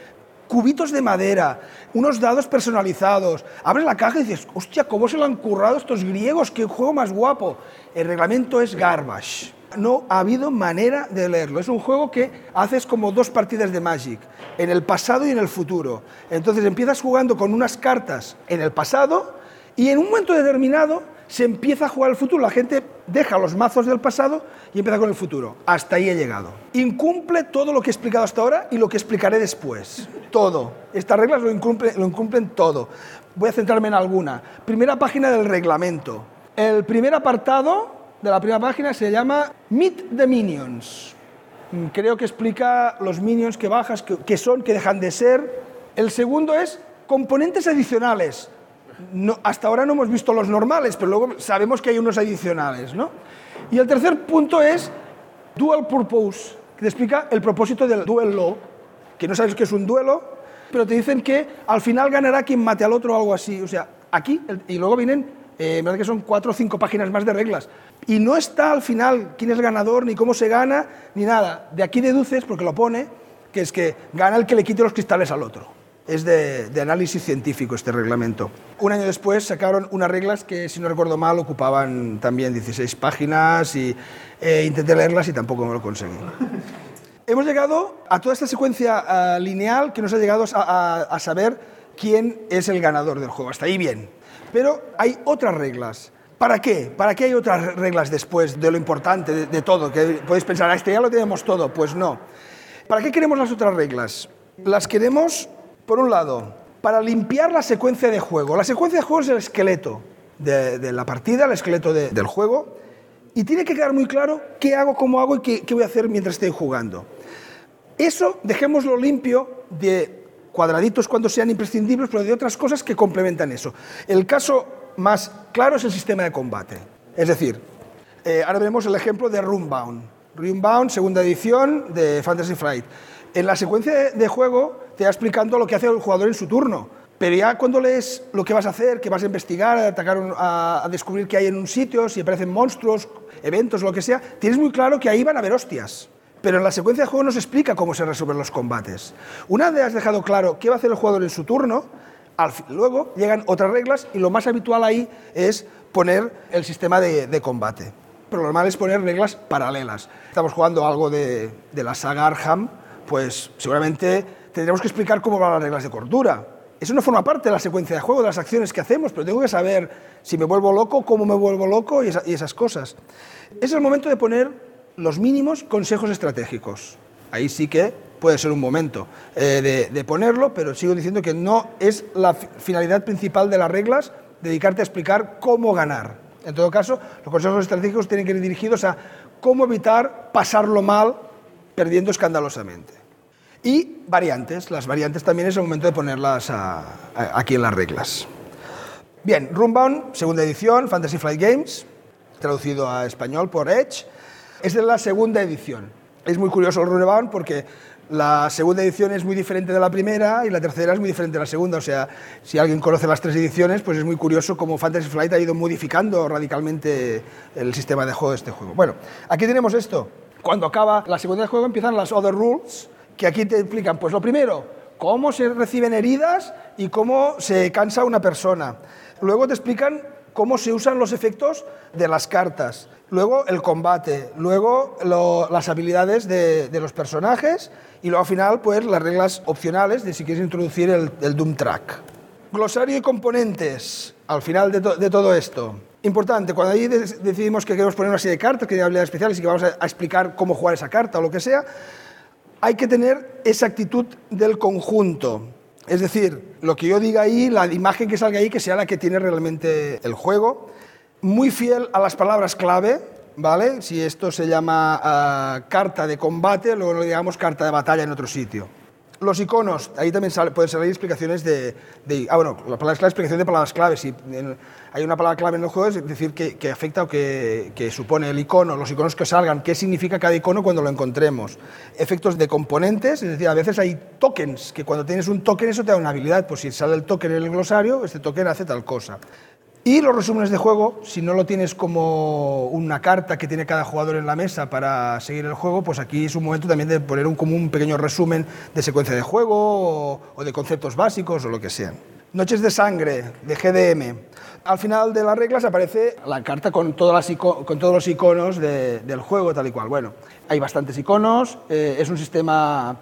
Cubitos de madera, unos dados personalizados. Abres la caja y dices, hostia, ¿cómo se lo han currado estos griegos? ¡Qué juego más guapo! El reglamento es garbage. No ha habido manera de leerlo. Es un juego que haces como dos partidas de Magic, en el pasado y en el futuro. Entonces empiezas jugando con unas cartas en el pasado y en un momento determinado se empieza a jugar el futuro. La gente deja los mazos del pasado y empieza con el futuro. Hasta ahí he llegado. Incumple todo lo que he explicado hasta ahora y lo que explicaré después. Todo. Estas reglas lo incumplen, todo. Voy a centrarme en alguna. Primera página del reglamento. El primer apartado de la primera página se llama Meet the Minions. Mm, Creo que explica los minions que bajas, que son, que dejan de ser. El segundo es componentes adicionales. Hasta ahora no hemos visto los normales, pero luego sabemos que hay unos adicionales. ¿no? Y el tercer punto es Dual Purpose, que te explica el propósito del duelo, que no sabes qué es un duelo, pero te dicen que al final ganará quien mate al otro o algo así. O sea, aquí, y luego vienen, eh, me parece que son cuatro o cinco páginas más de reglas. Y no está al final quién es ganador, ni cómo se gana, ni nada. De aquí deduces, porque lo pone, que es que gana el que le quite los cristales al otro. Es de, de análisis científico este reglamento. Un año después sacaron unas reglas que, si no recuerdo mal, ocupaban también 16 páginas y eh, intenté leerlas y tampoco me lo conseguí. <laughs> Hemos llegado a toda esta secuencia ah, lineal que nos ha llegado a, a- a saber quién es el ganador del juego. Hasta ahí bien. Pero hay otras reglas. ¿Para qué? ¿Para qué hay otras reglas después de lo importante, de, de todo? Que podéis pensar, "Ah, este ya lo tenemos todo. Pues no. ¿Para qué queremos las otras reglas? Las queremos, por un lado, para limpiar la secuencia de juego. La secuencia de juego es el esqueleto de, la partida, el esqueleto de- del juego, y tiene que quedar muy claro qué hago, cómo hago y qué, voy a hacer mientras estoy jugando. Eso dejémoslo limpio de cuadraditos cuando sean imprescindibles, pero de otras cosas que complementan eso. El caso más claro es el sistema de combate. Es decir, eh, ahora veremos el ejemplo de Runebound. Runebound, segunda edición de Fantasy Flight. En la secuencia de juego te va explicando lo que hace el jugador en su turno. Pero ya cuando lees lo que vas a hacer, que vas a investigar, a, atacar a, a descubrir qué hay en un sitio, si aparecen monstruos, eventos, lo que sea, tienes muy claro que ahí van a haber hostias. Pero en la secuencia de juego no se explica cómo se resuelven los combates. Una vez has dejado claro qué va a hacer el jugador en su turno, al fi- luego llegan otras reglas y lo más habitual ahí es poner el sistema de, de combate. Pero lo normal es poner reglas paralelas. Estamos jugando algo de, de la saga Arkham, pues seguramente tendremos que explicar cómo van las reglas de cordura. Eso no forma parte de la secuencia de juego, de las acciones que hacemos, pero tengo que saber si me vuelvo loco, cómo me vuelvo loco y, esa- y esas cosas. Es el momento de poner los mínimos consejos estratégicos. Ahí sí que puede ser un momento eh, de, de ponerlo, pero sigo diciendo que no es la fi- finalidad principal de las reglas dedicarte a explicar cómo ganar. En todo caso, los consejos estratégicos tienen que ir dirigidos a cómo evitar pasarlo mal perdiendo escandalosamente. Y variantes. Las variantes también es el momento de ponerlas aquí en las reglas. Bien, Runbound, segunda edición, Fantasy Flight Games, traducido a español por Edge. Es de la segunda edición. Es muy curioso el Runbound porque la segunda edición es muy diferente de la primera y la tercera es muy diferente de la segunda. O sea, si alguien conoce las tres ediciones, pues es muy curioso cómo Fantasy Flight ha ido modificando radicalmente el sistema de juego de este juego. Bueno, aquí tenemos esto. Cuando acaba la segunda de juego empiezan las Other Rules, que aquí te explican, pues lo primero, cómo se reciben heridas y cómo se cansa una persona. Luego te explican cómo se usan los efectos de las cartas. Luego el combate. Luego las habilidades de, los personajes. Y luego al final, pues las reglas opcionales de si quieres introducir el, Doom Track. Glosario y componentes. Al final de, to- de todo esto. Importante, cuando ahí de- decidimos que queremos poner una serie de cartas, que hay habilidades especiales y que vamos a, a explicar cómo jugar esa carta o lo que sea, hay que tener esa actitud del conjunto. Es decir, lo que yo diga ahí, la imagen que salga ahí, que sea la que tiene realmente el juego. Muy fiel a las palabras clave, ¿vale? Si esto se llama ah, carta de combate, luego lo digamos carta de batalla en otro sitio. Los iconos, ahí también sale- pueden salir explicaciones de, de- Ah, bueno, la palabra clave, explicación de palabras clave. Si hay una palabra clave en el juego, es decir, que, que afecta o que, que supone el icono, los iconos que salgan, qué significa cada icono cuando lo encontremos. Efectos de componentes, es decir, a veces hay tokens, que cuando tienes un token eso te da una habilidad. Pues si sale el token en el glosario, este token hace tal cosa. Y los resúmenes de juego, si no lo tienes como una carta que tiene cada jugador en la mesa para seguir el juego, pues aquí es un momento también de poner un, como un pequeño resumen de secuencia de juego o, de conceptos básicos o lo que sean. Noches de sangre, de GDM. Al final de las reglas aparece la carta con, todos los iconos de- del juego, tal y cual. Bueno, hay bastantes iconos, eh, es un sistema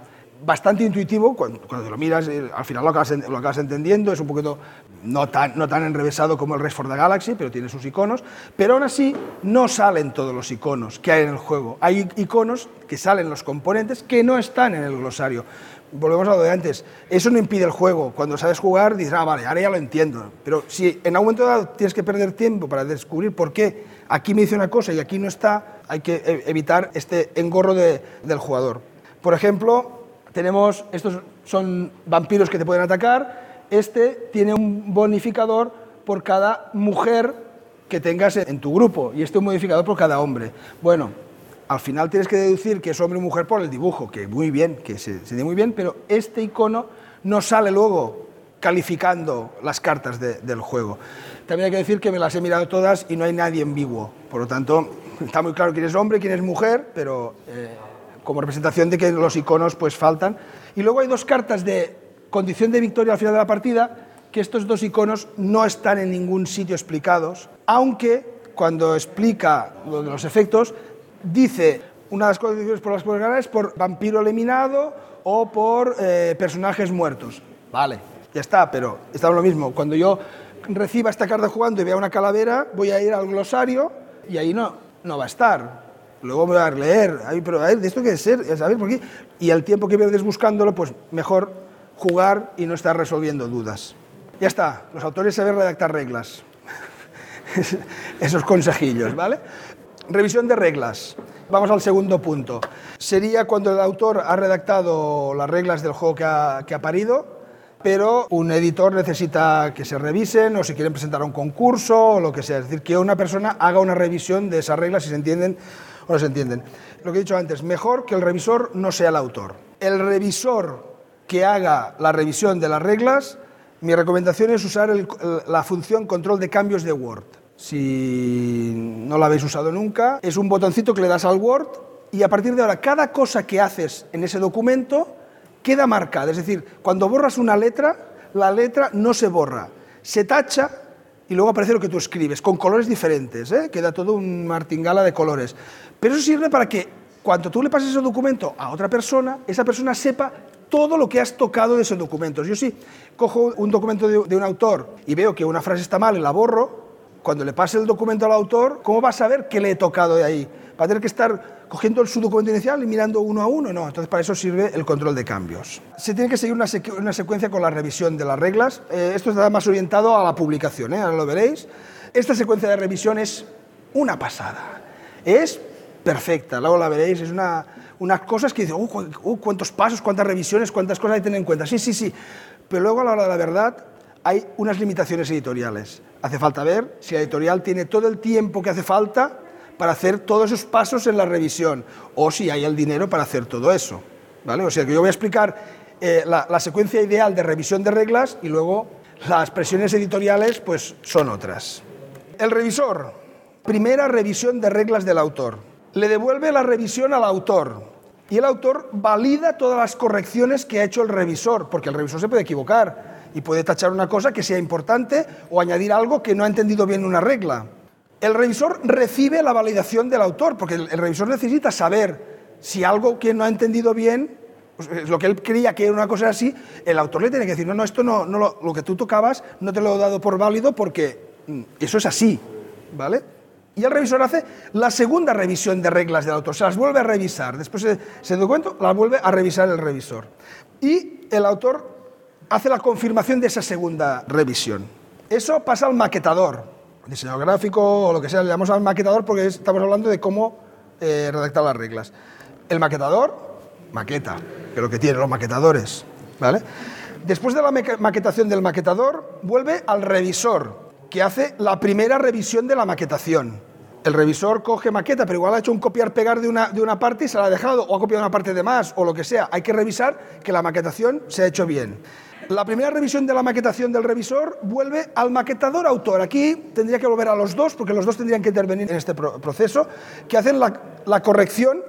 bastante intuitivo, cuando, cuando lo miras, eh, al final lo acabas, lo acabas entendiendo, es un poquito no tan, no tan enrevesado como el Rest for the Galaxy, pero tiene sus iconos, pero aún así no salen todos los iconos que hay en el juego. Hay iconos que salen los componentes que no están en el glosario. Volvemos a lo de antes, eso no impide el juego. Cuando sabes jugar, dices, ah, vale, ahora ya lo entiendo. Pero si en algún momento dado tienes que perder tiempo para descubrir por qué aquí me dice una cosa y aquí no está, hay que e- evitar este engorro de- del jugador. Por ejemplo, tenemos, estos son vampiros que te pueden atacar, este tiene un bonificador por cada mujer que tengas en tu grupo y este un modificador por cada hombre. Bueno, al final tienes que deducir que es hombre o mujer por el dibujo, que muy bien, que se, se ve muy bien, pero este icono no sale luego calificando las cartas de- del juego. También hay que decir que me las he mirado todas y no hay nadie ambiguo. Por lo tanto, <laughs> está muy claro quién es hombre, quién es mujer, pero eh, como representación de que los iconos pues faltan. Y luego hay dos cartas de condición de victoria al final de la partida, que estos dos iconos no están en ningún sitio explicados, aunque cuando explica los efectos, dice una de las condiciones por las que ganar es por vampiro eliminado o por eh, personajes muertos. Vale, ya está, pero está lo mismo. Cuando yo reciba esta carta jugando y vea una calavera, voy a ir al glosario y ahí no, no va a estar. Luego me voy a leer, ay, pero a ver, ¿de esto qué es ser? ¿Sabes por qué? Y el tiempo que pierdes buscándolo, pues mejor jugar y no estar resolviendo dudas. Ya está, los autores saben redactar reglas. <laughs> Esos consejillos, ¿vale? Revisión de reglas. Vamos al segundo punto. Sería cuando el autor ha redactado las reglas del juego que ha, que ha parido, pero un editor necesita que se revisen o si quieren presentar a un concurso o lo que sea. Es decir, que una persona haga una revisión de esas reglas si se entienden no se entienden. Lo que he dicho antes, mejor que el revisor no sea el autor. El revisor que haga la revisión de las reglas, mi recomendación es usar la función control de cambios de Word. Si no la habéis usado nunca, es un botoncito que le das al Word y a partir de ahora cada cosa que haces en ese documento queda marcada. Es decir, cuando borras una letra, la letra no se borra, se tacha y luego aparece lo que tú escribes, con colores diferentes, ¿eh? queda todo un martingala de colores. Pero eso sirve para que cuando tú le pases ese documento a otra persona, esa persona sepa todo lo que has tocado de ese documento. Yo sí cojo un documento de, un autor y veo que una frase está mal la borro, cuando le pase el documento al autor, ¿cómo va a saber qué le he tocado de ahí? Va a tener que estar cogiendo su documento inicial y mirando uno a uno. No, entonces para eso sirve el control de cambios. Se tiene que seguir una, secu- una secuencia con la revisión de las reglas. Eh, esto está más orientado a la publicación, ¿eh? ahora lo veréis. Esta secuencia de revisión es una pasada. Es perfecta, luego la veréis. Es una, unas cosas que dicen, uh, uh, cuántos pasos, cuántas revisiones, cuántas cosas hay que tener en cuenta. Sí, sí, sí. Pero luego a la hora de la verdad hay unas limitaciones editoriales. Hace falta ver si la editorial tiene todo el tiempo que hace falta para hacer todos esos pasos en la revisión o si hay el dinero para hacer todo eso. ¿vale? O sea que yo voy a explicar eh, la, la secuencia ideal de revisión de reglas y luego las presiones editoriales pues son otras. El revisor, primera revisión de reglas del autor. Le devuelve la revisión al autor y el autor valida todas las correcciones que ha hecho el revisor, porque el revisor se puede equivocar y puede tachar una cosa que sea importante o añadir algo que no ha entendido bien una regla. El revisor recibe la validación del autor, porque el, revisor necesita saber si algo que no ha entendido bien, pues, es lo que él creía que era una cosa así, el autor le tiene que decir, no, no, esto no, no lo, lo que tú tocabas no te lo he dado por válido porque mm, eso es así. ¿vale? Y el revisor hace la segunda revisión de reglas del autor, se las vuelve a revisar. Después de ese documento, las vuelve a revisar el revisor. Y el autor hace la confirmación de esa segunda revisión. Eso pasa al maquetador, diseñador gráfico o lo que sea, le llamamos al maquetador porque estamos hablando de cómo eh, redactar las reglas. El maquetador maqueta, que es lo que tienen los maquetadores, ¿vale? Después de la maquetación del maquetador, vuelve al revisor, que hace la primera revisión de la maquetación. El revisor coge maqueta, pero igual ha hecho un copiar-pegar de una, de una parte y se la ha dejado, o ha copiado una parte de más, o lo que sea. Hay que revisar que la maquetación se ha hecho bien. La primera revisión de la maquetación del revisor vuelve al maquetador autor. Aquí tendría que volver a los dos, porque los dos tendrían que intervenir en este proceso, que hacen la, corrección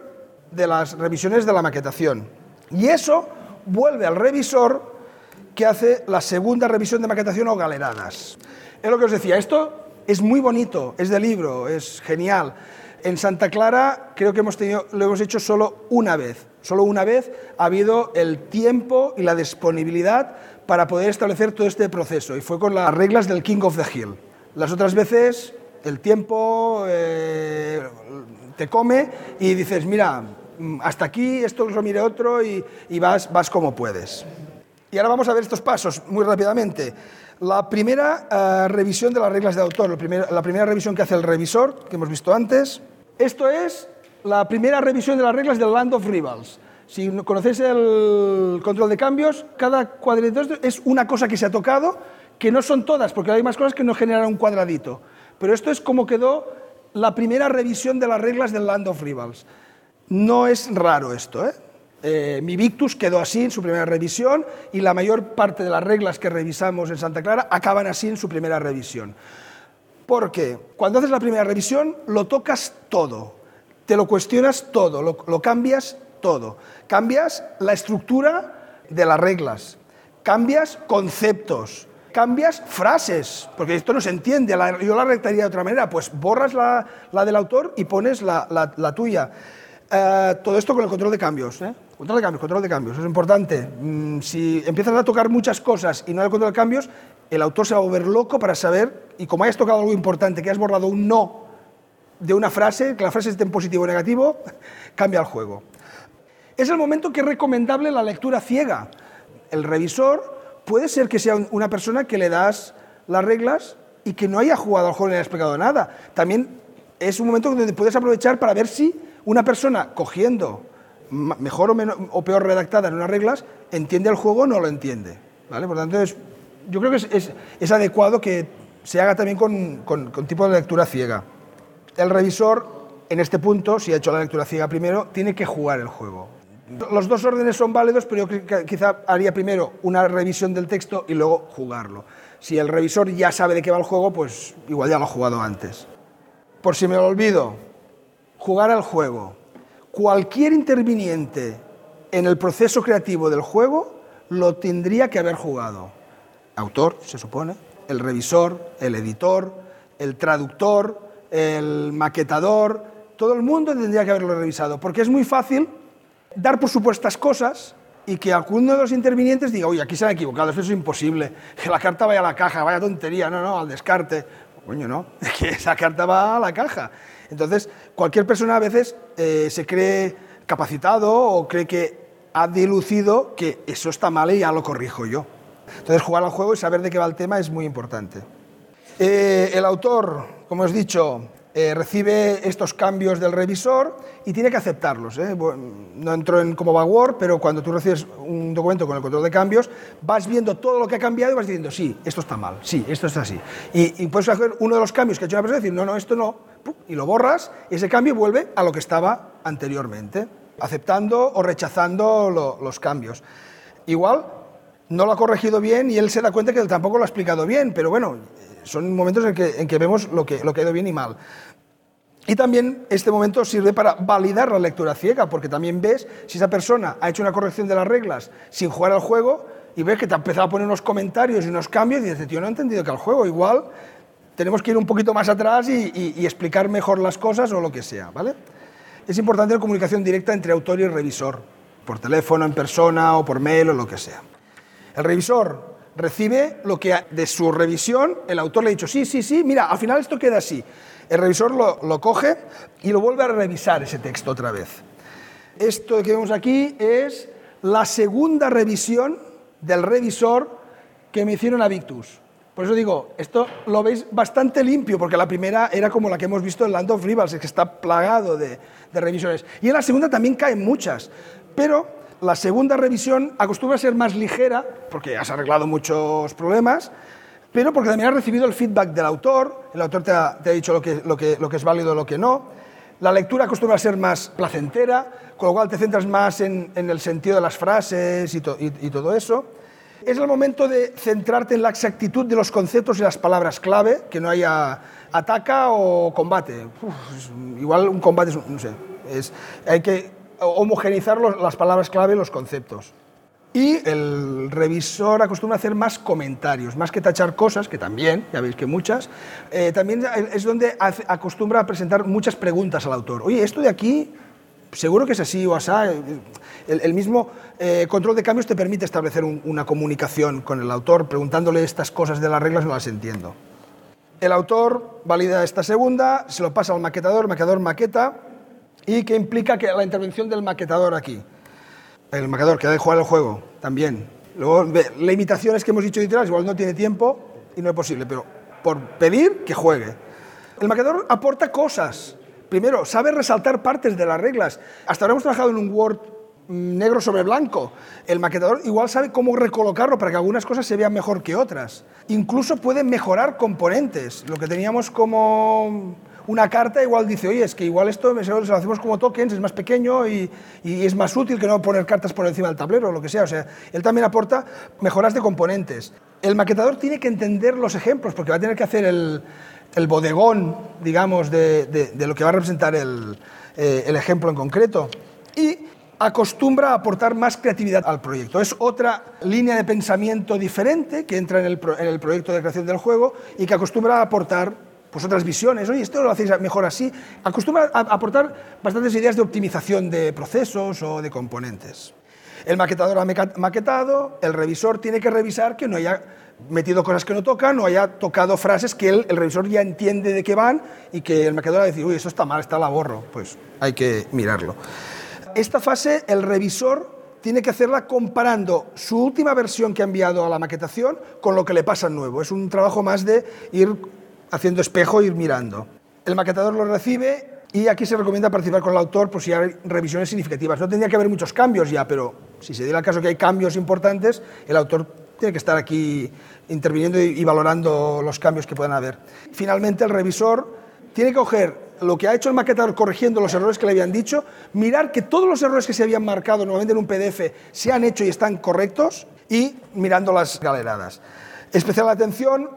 de las revisiones de la maquetación. Y eso vuelve al revisor que hace la segunda revisión de maquetación o galeradas. Es lo que os decía, esto es muy bonito, es de libro, es genial. En Santa Clara creo que hemos tenido, lo hemos hecho solo una vez. Solo una vez ha habido el tiempo y la disponibilidad para poder establecer todo este proceso y fue con las reglas del King of the Hill. Las otras veces el tiempo eh, te come y dices, mira, hasta aquí, esto lo mire otro y, vas, vas como puedes. Y ahora vamos a ver estos pasos muy rápidamente. La primera eh, revisión de las reglas de autor, la primera revisión que hace el revisor, que hemos visto antes. Esto es la primera revisión de las reglas del Land of Rivals. Si conocéis el control de cambios, cada cuadrito es una cosa que se ha tocado, que no son todas, porque hay más cosas que no generan un cuadradito. Pero esto es como quedó la primera revisión de las reglas del Land of Rivals. No es raro esto, ¿eh? Eh, mi Victus quedó así en su primera revisión y la mayor parte de las reglas que revisamos en Santa Clara acaban así en su primera revisión. Porque cuando haces la primera revisión lo tocas todo, te lo cuestionas todo, lo, cambias todo. Cambias la estructura de las reglas, cambias conceptos, cambias frases, porque esto no se entiende, yo la redactaría de otra manera, pues borras la, la del autor y pones la, la tuya. Eh, todo esto con el control de cambios. ¿eh? Control de cambios, control de cambios, es importante. Mm, si empiezas a tocar muchas cosas y no hay control de cambios, el autor se va a volver loco para saber, y como hayas tocado algo importante, que has borrado un no de una frase, que la frase esté en positivo o negativo, <laughs> cambia el juego. Es el momento que es recomendable la lectura ciega. El revisor puede ser que sea una persona que le das las reglas y que no haya jugado al juego ni haya explicado nada. También es un momento donde puedes aprovechar para ver si una persona cogiendo mejor o, peor redactada en unas reglas, entiende el juego o no lo entiende. ¿vale? Por tanto, yo creo que es, es, adecuado que se haga también con, con, con, tipo de lectura ciega. El revisor, en este punto, si ha hecho la lectura ciega primero, tiene que jugar el juego. Los dos órdenes son válidos, pero yo quizá haría primero una revisión del texto y luego jugarlo. Si el revisor ya sabe de qué va el juego, pues igual ya lo ha jugado antes. Por si me lo olvido, jugar al juego. Cualquier interviniente en el proceso creativo del juego lo tendría que haber jugado. Autor, se supone, el revisor, el editor, el traductor, el maquetador, todo el mundo tendría que haberlo revisado, porque es muy fácil dar por supuestas cosas y que alguno de los intervinientes diga, oye, aquí se han equivocado, eso es imposible, que la carta vaya a la caja, vaya tontería, no, no, al descarte. Coño, no, <laughs> que esa carta va a la caja. Entonces, cualquier persona a veces eh, se cree capacitado o cree que ha dilucido que eso está mal y ya lo corrijo yo. Entonces, jugar al juego y saber de qué va el tema es muy importante. Eh, el autor, como os dicho, eh, recibe estos cambios del revisor y tiene que aceptarlos. ¿eh? no entro en cómo va Word, pero cuando tú recibes un documento con el control de cambios, vas viendo todo lo que ha cambiado y vas diciendo, sí, esto está mal, sí, esto está así. Y, puedes hacer uno de los cambios que ha hecho una persona y decir, no, no, esto no, y lo borras, y ese cambio vuelve a lo que estaba anteriormente, aceptando o rechazando los cambios. Igual, no lo ha corregido bien y él se da cuenta que él tampoco lo ha explicado bien, pero bueno, son momentos en que, vemos lo que, ha ido bien y mal. Y también este momento sirve para validar la lectura ciega, porque también ves si esa persona ha hecho una corrección de las reglas sin jugar al juego y ves que te ha empezado a poner unos comentarios y unos cambios y dices, tío, no he entendido que al juego igual tenemos que ir un poquito más atrás y, y, explicar mejor las cosas o lo que sea, ¿vale? Es importante la comunicación directa entre autor y revisor, por teléfono, en persona o por mail o lo que sea. El revisor recibe lo que de su revisión el autor le ha dicho, sí, sí, sí, mira, al final esto queda así. El revisor lo, lo coge y lo vuelve a revisar ese texto otra vez. Esto que vemos aquí es la segunda revisión del revisor que me hicieron a Victus. Por eso digo, esto lo veis bastante limpio, porque la primera era como la que hemos visto en Land of Rivals, que está plagado de, de revisiones. Y en la segunda también caen muchas, pero la segunda revisión acostumbra a ser más ligera, porque has arreglado muchos problemas, pero porque también has recibido el feedback del autor, el autor te ha, te ha dicho lo que, lo, que, lo que es válido lo que no. La lectura acostumbra a ser más placentera, con lo cual te centras más en, en el sentido de las frases y, to, y, y todo eso. Es el momento de centrarte en la exactitud de los conceptos y las palabras clave, que no haya ataca o combate. Uf, igual un combate, es, no sé, es, hay que homogeneizar los, las palabras clave los conceptos. Y el revisor acostumbra hacer más comentarios, más que tachar cosas, que también, ya veis que muchas, eh, también es donde acostumbra a presentar muchas preguntas al autor. Oye, esto de aquí, seguro que es así o asá. El, mismo eh, control de cambios te permite establecer un, una comunicación con el autor, preguntándole estas cosas de las reglas, no las entiendo. El autor valida esta segunda, se lo pasa al maquetador, maquetador maqueta, y que implica que la intervención del maquetador aquí. El maquetador que ha de jugar el juego, también. Luego, limitaciones que hemos dicho detrás, igual no tiene tiempo y no es posible, pero por pedir que juegue. El maquetador aporta cosas. Primero, sabe resaltar partes de las reglas. Hasta ahora hemos trabajado en un Word negro sobre blanco. El maquetador igual sabe cómo recolocarlo para que algunas cosas se vean mejor que otras. Incluso puede mejorar componentes. Lo que teníamos como una carta igual dice, oye, es que igual esto lo hacemos como tokens, es más pequeño y, y, es más útil que no poner cartas por encima del tablero o lo que sea. O sea, él también aporta mejoras de componentes. El maquetador tiene que entender los ejemplos porque va a tener que hacer el, el bodegón, digamos, de, de, de, lo que va a representar el, eh, el ejemplo en concreto. Y acostumbra a aportar más creatividad al proyecto. Es otra línea de pensamiento diferente que entra en el, en el proyecto de creación del juego y que acostumbra a aportar pues otras visiones, oye, esto lo hacéis mejor así, acostumbra a aportar bastantes ideas de optimización de procesos o de componentes. El maquetador ha maquetado, el revisor tiene que revisar que no haya metido cosas que no tocan, no haya tocado frases que él, el revisor ya entiende de qué van y que el maquetador va a decir, uy, eso está mal, está la borro. Pues hay que mirarlo. Esta fase, el revisor tiene que hacerla comparando su última versión que ha enviado a la maquetación con lo que le pasa nuevo. Es un trabajo más de ir haciendo espejo ir mirando. El maquetador lo recibe y aquí se recomienda participar con el autor por si hay revisiones significativas. No tendría que haber muchos cambios ya, pero si se diera el caso que hay cambios importantes, el autor tiene que estar aquí interviniendo y valorando los cambios que puedan haber. Finalmente, el revisor tiene que coger lo que ha hecho el maquetador corrigiendo los errores que le habían dicho, mirar que todos los errores que se habían marcado normalmente en un PDF se han hecho y están correctos y mirando las galeradas. Especial atención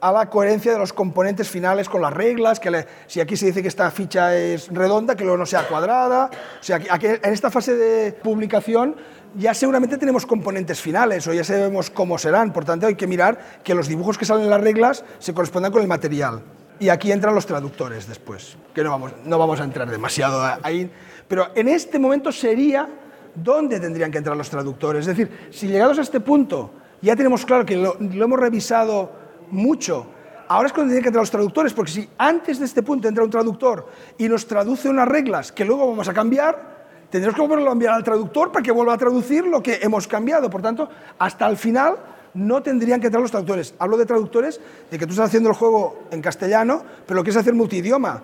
a la coherencia de los componentes finales con las reglas, que le, si aquí se dice que esta ficha es redonda, que luego no sea cuadrada. O sea, aquí, en esta fase de publicación ya seguramente tenemos componentes finales o ya sabemos cómo serán, por tanto hay que mirar que los dibujos que salen en las reglas se correspondan con el material. Y aquí entran los traductores después, que no vamos, no vamos a entrar demasiado ahí, pero en este momento sería dónde tendrían que entrar los traductores. Es decir, si llegados a este punto ya tenemos claro que lo, lo hemos revisado mucho. Ahora es cuando tienen que entrar los traductores, porque si antes de este punto entra un traductor y nos traduce unas reglas que luego vamos a cambiar, tendremos que volverlo a enviar al traductor para que vuelva a traducir lo que hemos cambiado. Por tanto, hasta el final no tendrían que entrar los traductores. Hablo de traductores de que tú estás haciendo el juego en castellano, pero lo quieres hacer multidioma.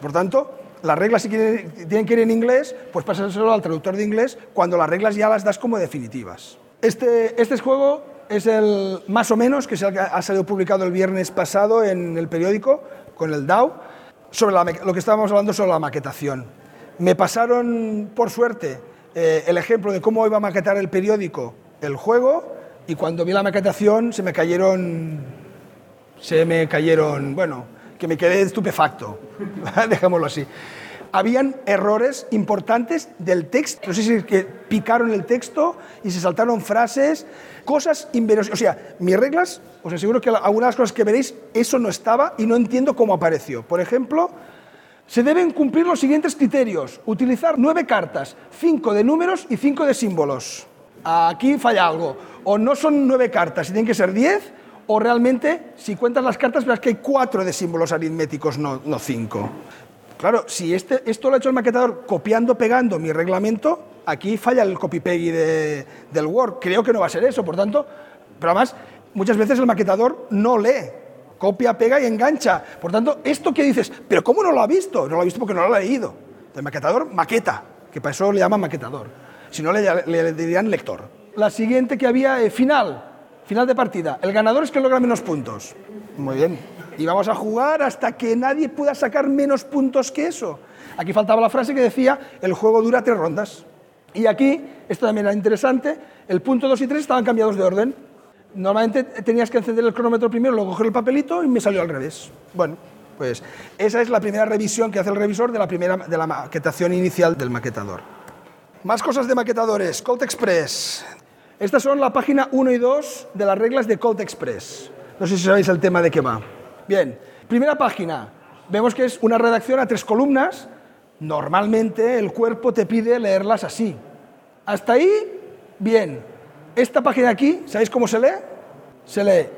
Por tanto, las reglas si quieren, tienen que ir en inglés, pues pasárselo al traductor de inglés cuando las reglas ya las das como definitivas. Este, este juego es el más o menos, que ha salido publicado el viernes pasado en el periódico con el DAO, sobre lo que estábamos hablando sobre la maquetación. Me pasaron, por suerte, eh, el ejemplo de cómo iba a maquetar el periódico el juego y cuando vi la maquetación se me cayeron, se me cayeron, bueno, que me quedé estupefacto, <laughs> dejémoslo así. Habían errores importantes del texto, no sé si es que picaron el texto y se saltaron frases, cosas inverosímiles. O sea, mis reglas, os aseguro que algunas cosas que veréis, eso no estaba y no entiendo cómo apareció. Por ejemplo, se deben cumplir los siguientes criterios. Utilizar nueve cartas, cinco de números y cinco de símbolos. aquí falla algo. O no son nueve cartas, y tienen que ser diez, o realmente, si cuentas las cartas, verás que hay cuatro de símbolos aritméticos, no, no cinco. Claro, si este, esto lo ha hecho el maquetador copiando, pegando mi reglamento, aquí falla el copy-peggy de, del Word. Creo que no va a ser eso, por tanto, pero además, muchas veces el maquetador no lee, copia, pega y engancha. Por tanto, esto que dices, pero ¿cómo no lo ha visto? No lo ha visto porque no lo ha leído. El maquetador maqueta, que para eso le llaman maquetador. Si no, le dirían lector. La siguiente que había, eh, final, final de partida. El ganador es que logra menos puntos. Muy bien. Y vamos a jugar hasta que nadie pueda sacar menos puntos que eso. Aquí faltaba la frase que decía, el juego dura tres rondas. Y aquí, esto también era interesante, el punto 2 y 3 estaban cambiados de orden. Normalmente tenías que encender el cronómetro primero, luego coger el papelito y me salió al revés. Bueno, pues esa es la primera revisión que hace el revisor de la, primera, de la maquetación inicial del maquetador. Más cosas de maquetadores. Colt Express. Estas son la página 1 y 2 de las reglas de Colt Express. No sé si sabéis el tema de qué va. Bien, primera página. Vemos que es una redacción a tres columnas. Normalmente el cuerpo te pide leerlas así. Hasta ahí, bien. Esta página de aquí, ¿sabéis cómo se lee? Se lee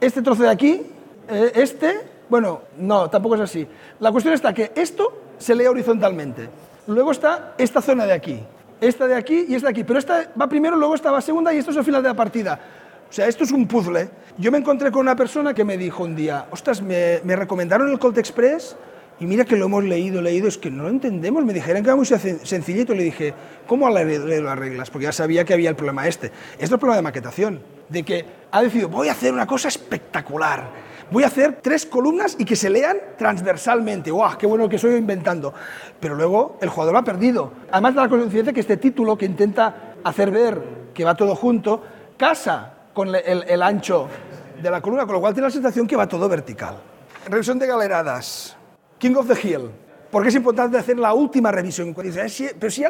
este trozo de aquí, eh, este, bueno, no, tampoco es así. La cuestión está que esto se lee horizontalmente. Luego está esta zona de aquí, esta de aquí y esta de aquí. Pero esta va primero, luego esta va segunda y esto es el final de la partida. O sea, esto es un puzzle. Yo me encontré con una persona que me dijo un día, ostras, me, me recomendaron el Colt Express y mira que lo hemos leído, leído, es que no lo entendemos. Me dijeron que era muy sencillito. Le dije, ¿cómo leído las reglas? Porque ya sabía que había el problema este. Esto es el problema de maquetación, de que ha decidido, voy a hacer una cosa espectacular. Voy a hacer tres columnas y que se lean transversalmente. ¡Guau! ¡Qué bueno que estoy inventando! Pero luego el jugador ha perdido. Además de la conciencia que este título, que intenta hacer ver que va todo junto, casa con el, ancho de la columna, con lo cual tiene la sensación que va todo vertical. Revisión de galeradas. King of the Hill. Porque es importante hacer la última revisión. pero si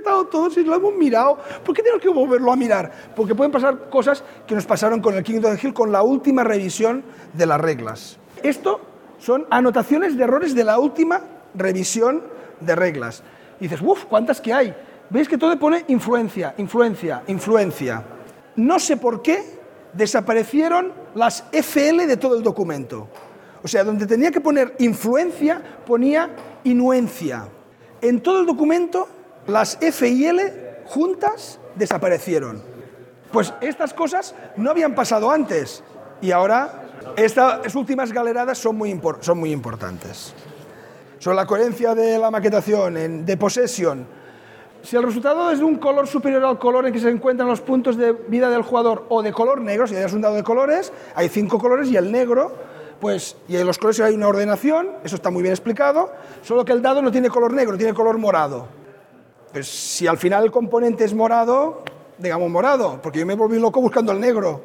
maquetado todo, si lo hemos mirado, ¿por qué tenemos que volverlo a mirar? Porque pueden pasar cosas que nos pasaron con el King of the Hill con la última revisión de las reglas. Esto son anotaciones de errores de la última revisión de reglas. Y dices, uff, ¿cuántas que hay? ¿Veis que todo pone influencia, influencia, influencia? No sé por qué desaparecieron las FL de todo el documento. O sea, donde tenía que poner influencia, ponía inuencia. En todo el documento, las F y L juntas desaparecieron. Pues estas cosas no habían pasado antes y ahora estas últimas galeradas son muy, importantes. Sobre la coherencia de la maquetación, en, de possession, si el resultado es de un color superior al color en que se encuentran los puntos de vida del jugador o de color negro, si es un dado de colores, hay cinco colores y el negro pues, y en los colores hay una ordenación, eso está muy bien explicado, solo que el dado no tiene color negro, tiene color morado. Pues si al final el componente es morado, digamos morado, porque yo me volví loco buscando el negro.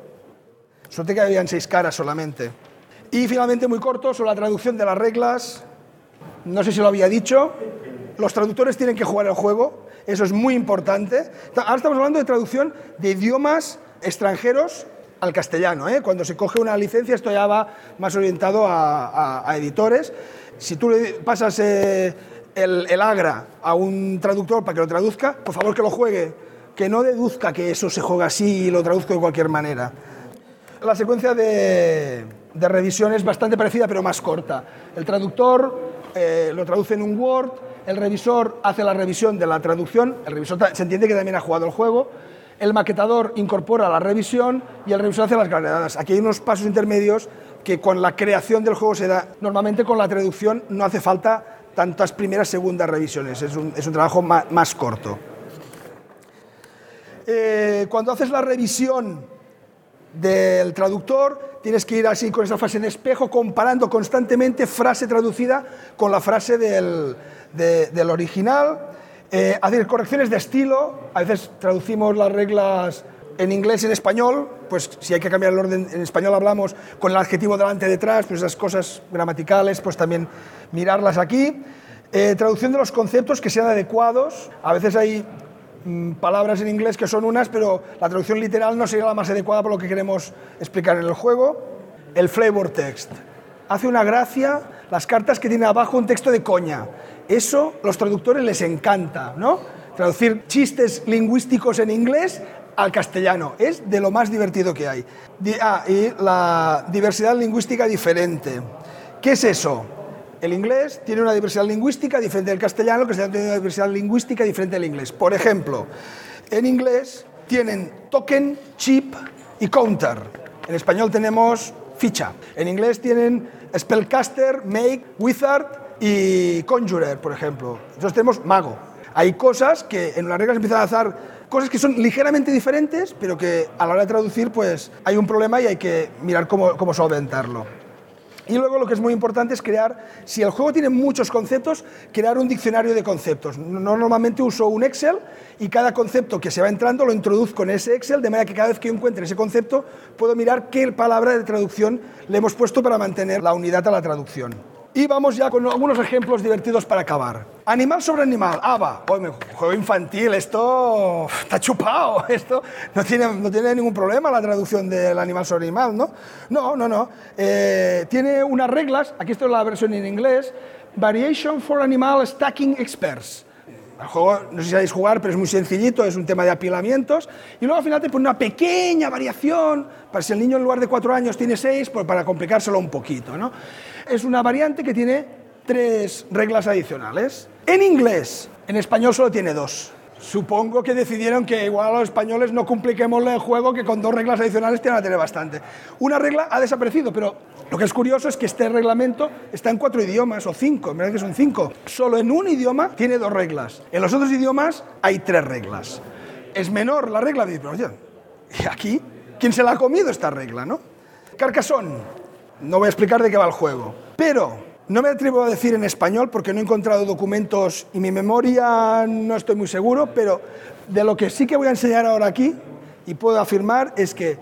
Suerte que habían seis caras solamente. Y finalmente, muy corto, sobre la traducción de las reglas. No sé si lo había dicho. Los traductores tienen que jugar el juego, eso es muy importante. Ahora estamos hablando de traducción de idiomas extranjeros al castellano. ¿eh? Cuando se coge una licencia, esto ya va más orientado a, editores. Si tú le pasas eh, el, agra a un traductor para que lo traduzca, por favor que lo juegue, que no deduzca que eso se juega así y lo traduzco de cualquier manera. La secuencia de, revisión es bastante parecida, pero más corta. El traductor eh, lo traduce en un Word, el revisor hace la revisión de la traducción, el revisor se entiende que también ha jugado el juego, el maquetador incorpora la revisión y el revisor hace las galeradas. Aquí hay unos pasos intermedios que con la creación del juego se da. Normalmente con la traducción no hace falta tantas primeras, segundas revisiones, es un, trabajo más, corto. Eh, cuando haces la revisión del traductor, tienes que ir así con esa fase de espejo, comparando constantemente frase traducida con la frase del, del original. Eh, hacer correcciones de estilo, a veces traducimos las reglas en inglés y en español, pues si hay que cambiar el orden, en español hablamos con el adjetivo delante detrás, pues esas cosas gramaticales, pues también mirarlas aquí. Eh, traducción de los conceptos que sean adecuados, a veces hay mm, palabras en inglés que son unas, pero la traducción literal no sería la más adecuada por lo que queremos explicar en el juego. El flavor text. Hace una gracia las cartas que tienen abajo un texto de coña. Eso los traductores les encanta, ¿no? Traducir chistes lingüísticos en inglés al castellano. Es de lo más divertido que hay. Ah, y la diversidad lingüística diferente. ¿Qué es eso? El inglés tiene una diversidad lingüística diferente del castellano, el castellano tiene una diversidad lingüística diferente del inglés. Por ejemplo, en inglés tienen token, chip y counter. En español tenemos ficha. En inglés tienen spellcaster, make, wizard y conjurer, por ejemplo. Entonces tenemos mago. Hay cosas que en las reglas empiezan a hacer cosas que son ligeramente diferentes, pero que a la hora de traducir pues hay un problema y hay que mirar cómo, cómo solventarlo. Y luego lo que es muy importante es crear, si el juego tiene muchos conceptos, crear un diccionario de conceptos. No normalmente uso un Excel y cada concepto que se va entrando lo introduzco en ese Excel, de manera que cada vez que yo encuentre ese concepto puedo mirar qué palabra de traducción le hemos puesto para mantener la unidad a la traducción. Y vamos ya con algunos ejemplos divertidos para acabar. Animal sobre animal. Ah, va. Oye, juego infantil, esto está chupado. <laughs> Esto no tiene, no tiene ningún problema la traducción del animal sobre animal, ¿no? No, no, no. Eh, tiene unas reglas, aquí está la versión en inglés, Variation for Animal Stacking Experts. El juego, no sé si sabéis jugar, pero es muy sencillito, es un tema de apilamientos. Y luego al final te pone una pequeña variación, para si el niño en lugar de cuatro años tiene seis, pues para complicárselo un poquito. ¿no? Es una variante que tiene tres reglas adicionales. En inglés, en español solo tiene dos. Supongo que decidieron que igual a los españoles no compliquemos el juego, que con dos reglas adicionales tienen a tener bastante. Una regla ha desaparecido, pero lo que es curioso es que este reglamento está en cuatro idiomas, o cinco, en verdad que son cinco. Solo en un idioma tiene dos reglas. En los otros idiomas hay tres reglas. Es menor la regla, pero oye, ¿y aquí? ¿Quién se la ha comido esta regla, no? Carcassonne. No voy a explicar de qué va el juego. Pero no me atrevo a decir en español porque no he encontrado documentos y mi memoria no estoy muy seguro, pero de lo que sí que voy a enseñar ahora aquí y puedo afirmar es que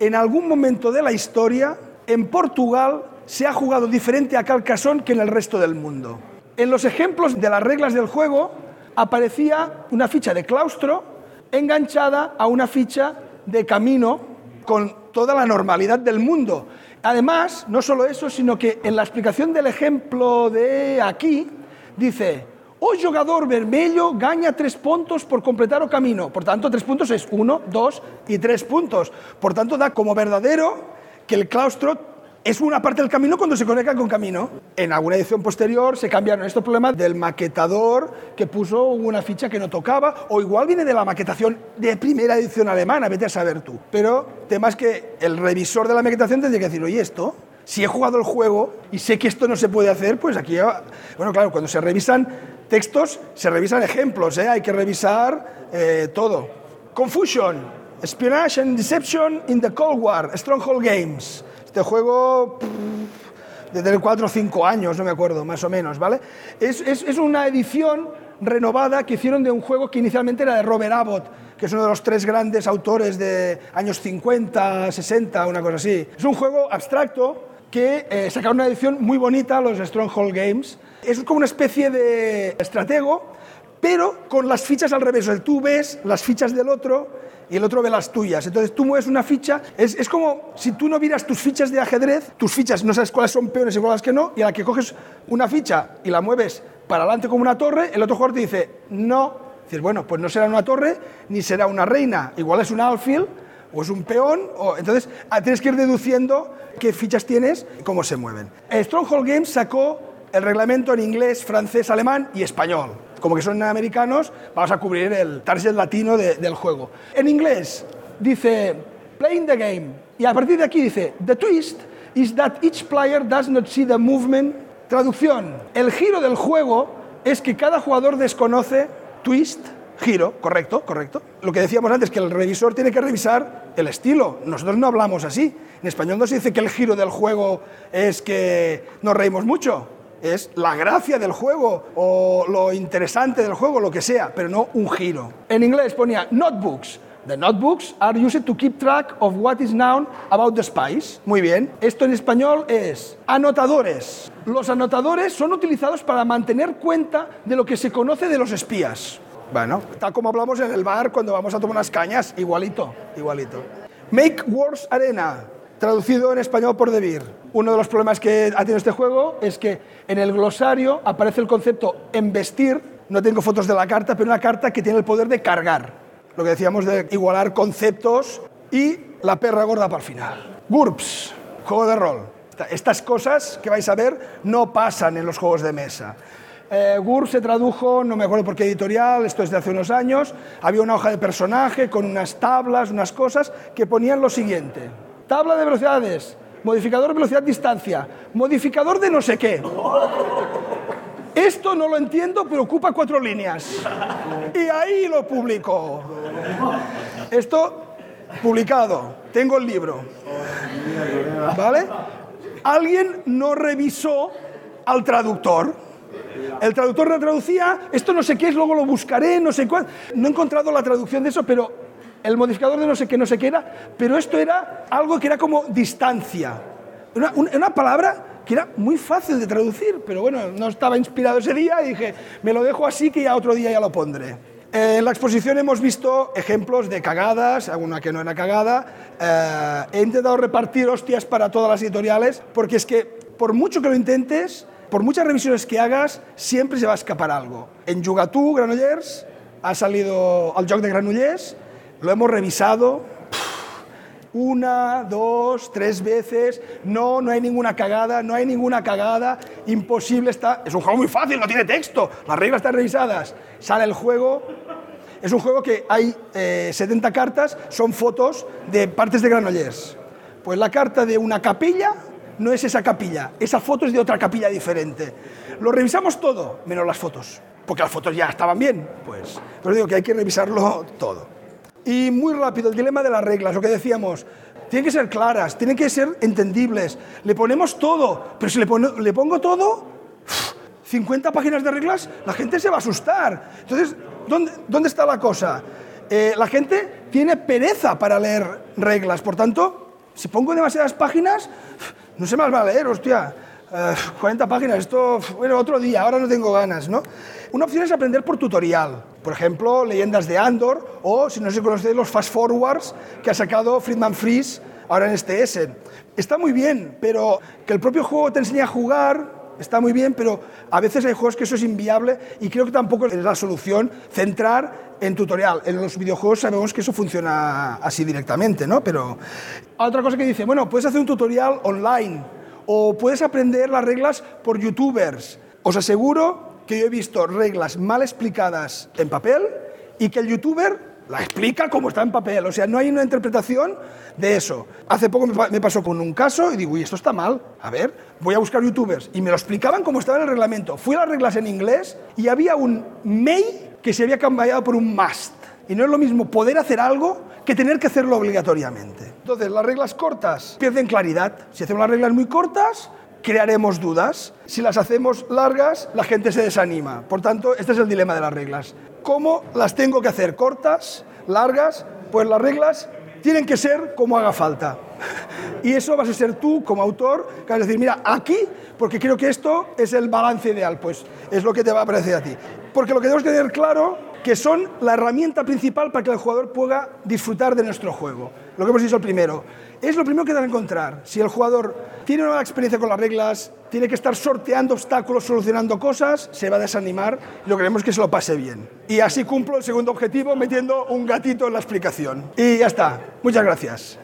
en algún momento de la historia en Portugal se ha jugado diferente a Carcassonne que en el resto del mundo. En los ejemplos de las reglas del juego aparecía una ficha de claustro enganchada a una ficha de camino con toda la normalidad del mundo. Además, no solo eso, sino que en la explicación del ejemplo de aquí, dice, o jugador vermelho gana tres puntos por completar o camino. Por tanto, tres puntos es uno, dos y tres puntos. Por tanto, da como verdadero que el claustro es una parte del camino cuando se conecta con camino. En alguna edición posterior se cambiaron estos problemas del maquetador que puso una ficha que no tocaba, o igual viene de la maquetación de primera edición alemana, vete a saber tú. Pero temas que el revisor de la maquetación tendría que decir, oye, esto, si he jugado el juego y sé que esto no se puede hacer, pues aquí, bueno, claro, cuando se revisan textos, se revisan ejemplos, ¿eh? hay que revisar eh, todo. Confusion, Espionage and Deception in the Cold War, Stronghold Games. Este juego pff, desde 4 o 5 años, no me acuerdo, más o menos, ¿vale? Es, es, es, una edición renovada que hicieron de un juego que inicialmente era de Robert Abbott, que es uno de los tres grandes autores de años 50, 60, una cosa así. Es un juego abstracto que eh, sacaron una edición muy bonita, los Stronghold Games. Es como una especie de estratego, pero con las fichas al revés. O sea, tú ves las fichas del otro y el otro ve las tuyas. Entonces tú mueves una ficha, es, es, como si tú no vieras tus fichas de ajedrez, tus fichas no sabes cuáles son peones y cuáles que no, y a la que coges una ficha y la mueves para adelante como una torre, el otro jugador te dice, no. Dices, bueno, pues no será una torre ni será una reina, igual es un alfil o es un peón, o, entonces tienes que ir deduciendo qué fichas tienes y cómo se mueven. Stronghold Games sacó el reglamento en inglés, francés, alemán y español como que son americanos, vamos a cubrir el target latino de, del juego. En inglés dice playing the game y a partir de aquí dice the twist is that each player does not see the movement. Traducción, el giro del juego es que cada jugador desconoce twist, giro, correcto, correcto. Lo que decíamos antes, que el revisor tiene que revisar el estilo. Nosotros no hablamos así. En español no se dice que el giro del juego es que nos reímos mucho es la gracia del juego o lo interesante del juego, lo que sea, pero no un giro. En inglés ponía notebooks. The notebooks are used to keep track of what is known about the spies. Muy bien. Esto en español es anotadores. Los anotadores son utilizados para mantener cuenta de lo que se conoce de los espías. Bueno, tal como hablamos en el bar cuando vamos a tomar unas cañas, igualito, igualito. Make Wars Arena, traducido en español por Debir. Uno de los problemas que ha tenido este juego es que en el glosario aparece el concepto embestir, no tengo fotos de la carta, pero una carta que tiene el poder de cargar. lo que decíamos de igualar conceptos y la perra gorda para el final. GURPS, juego de rol. Estas cosas que vais a ver no pasan en los juegos de mesa. Eh, GURPS se tradujo, no me acuerdo por qué editorial, esto es de hace unos años, había una hoja de personaje con unas tablas, unas cosas que ponían lo siguiente. Tabla de velocidades, modificador velocidad-distancia, modificador de no sé qué. Esto no lo entiendo, pero ocupa cuatro líneas. Y ahí lo publico. Esto publicado. Tengo el libro. ¿Vale? Alguien no revisó al traductor. El traductor no traducía, esto no sé qué es, luego lo buscaré, no sé cuál. No he encontrado la traducción de eso, pero el modificador de no sé qué, no sé qué era, pero esto era algo que era como distancia. Una, una palabra que era muy fácil de traducir, pero bueno, no estaba inspirado ese día y dije, me lo dejo así que ya otro día ya lo pondré. Eh, en la exposición hemos visto ejemplos de cagadas, alguna que no era cagada. Eh, he intentado repartir hostias para todas las editoriales, porque es que por mucho que lo intentes, por muchas revisiones que hagas, siempre se va a escapar algo. En Jugatú, Granollers, ha salido al joc de Granollers, lo hemos revisado, una, dos, tres veces. No, no hay ninguna cagada, no hay ninguna cagada. Imposible está. Es un juego muy fácil, no tiene texto. Las reglas están revisadas. Sale el juego. Es un juego que hay 70 eh, cartas, son fotos de partes de Granollers. Pues la carta de una capilla no es esa capilla, esa foto es de otra capilla diferente. Lo revisamos todo, menos las fotos, porque las fotos ya estaban bien. Pues, pero digo que hay que revisarlo todo. Y muy rápido, el dilema de las reglas, lo que decíamos, tienen que ser claras, tienen que ser entendibles. Le ponemos todo, pero si le, pongo todo, 50 páginas de reglas, la gente se va a asustar. Entonces, ¿dónde, dónde está la cosa? Eh, la gente tiene pereza para leer reglas, por tanto, si pongo demasiadas páginas, no se las va a leer, hostia. 40 eh, páginas, esto, bueno, otro día, ahora no tengo ganas, ¿no? Una opción es aprender por tutorial, por ejemplo, leyendas de Andor o, si no se conoce, los fast forwards que ha sacado Friedman Fries ahora en este Essen. Está muy bien, pero que el propio juego te enseñe a jugar está muy bien, pero a veces hay juegos que eso es inviable y creo que tampoco es la solución centrar en tutorial. En los videojuegos sabemos que eso funciona así directamente, ¿no? Pero otra cosa que dice, bueno, puedes hacer un tutorial online o puedes aprender las reglas por youtubers. Os aseguro que yo he visto reglas mal explicadas en papel y que el youtuber la explica como está en papel. O sea, no hay una interpretación de eso. Hace poco me pasó con un caso y digo, uy, esto está mal. A ver, voy a buscar youtubers. Y me lo explicaban como estaba en el reglamento. Fui a las reglas en inglés y había un may que se había cambiado por un must. Y no es lo mismo poder hacer algo que tener que hacerlo obligatoriamente. Entonces, las reglas cortas pierden claridad. Si hacemos las reglas muy cortas, crearemos dudas. Si las hacemos largas, la gente se desanima. Por tanto, este es el dilema de las reglas. ¿Cómo las tengo que hacer? ¿Cortas? ¿Largas? Pues las reglas tienen que ser como haga falta. <laughs> Y eso vas a ser tú como autor, que vas a decir, mira, aquí, porque creo que esto es el balance ideal, pues es lo que te va a parecer a ti. Porque lo que tenemos que tener claro que son la herramienta principal para que el jugador pueda disfrutar de nuestro juego. Lo que hemos dicho primero. Es lo primero que debe encontrar. Si el jugador tiene una experiencia con las reglas, tiene que estar sorteando obstáculos, solucionando cosas, se va a desanimar lo que queremos es que se lo pase bien. Y así cumplo el segundo objetivo metiendo un gatito en la explicación. Y ya está. Muchas gracias.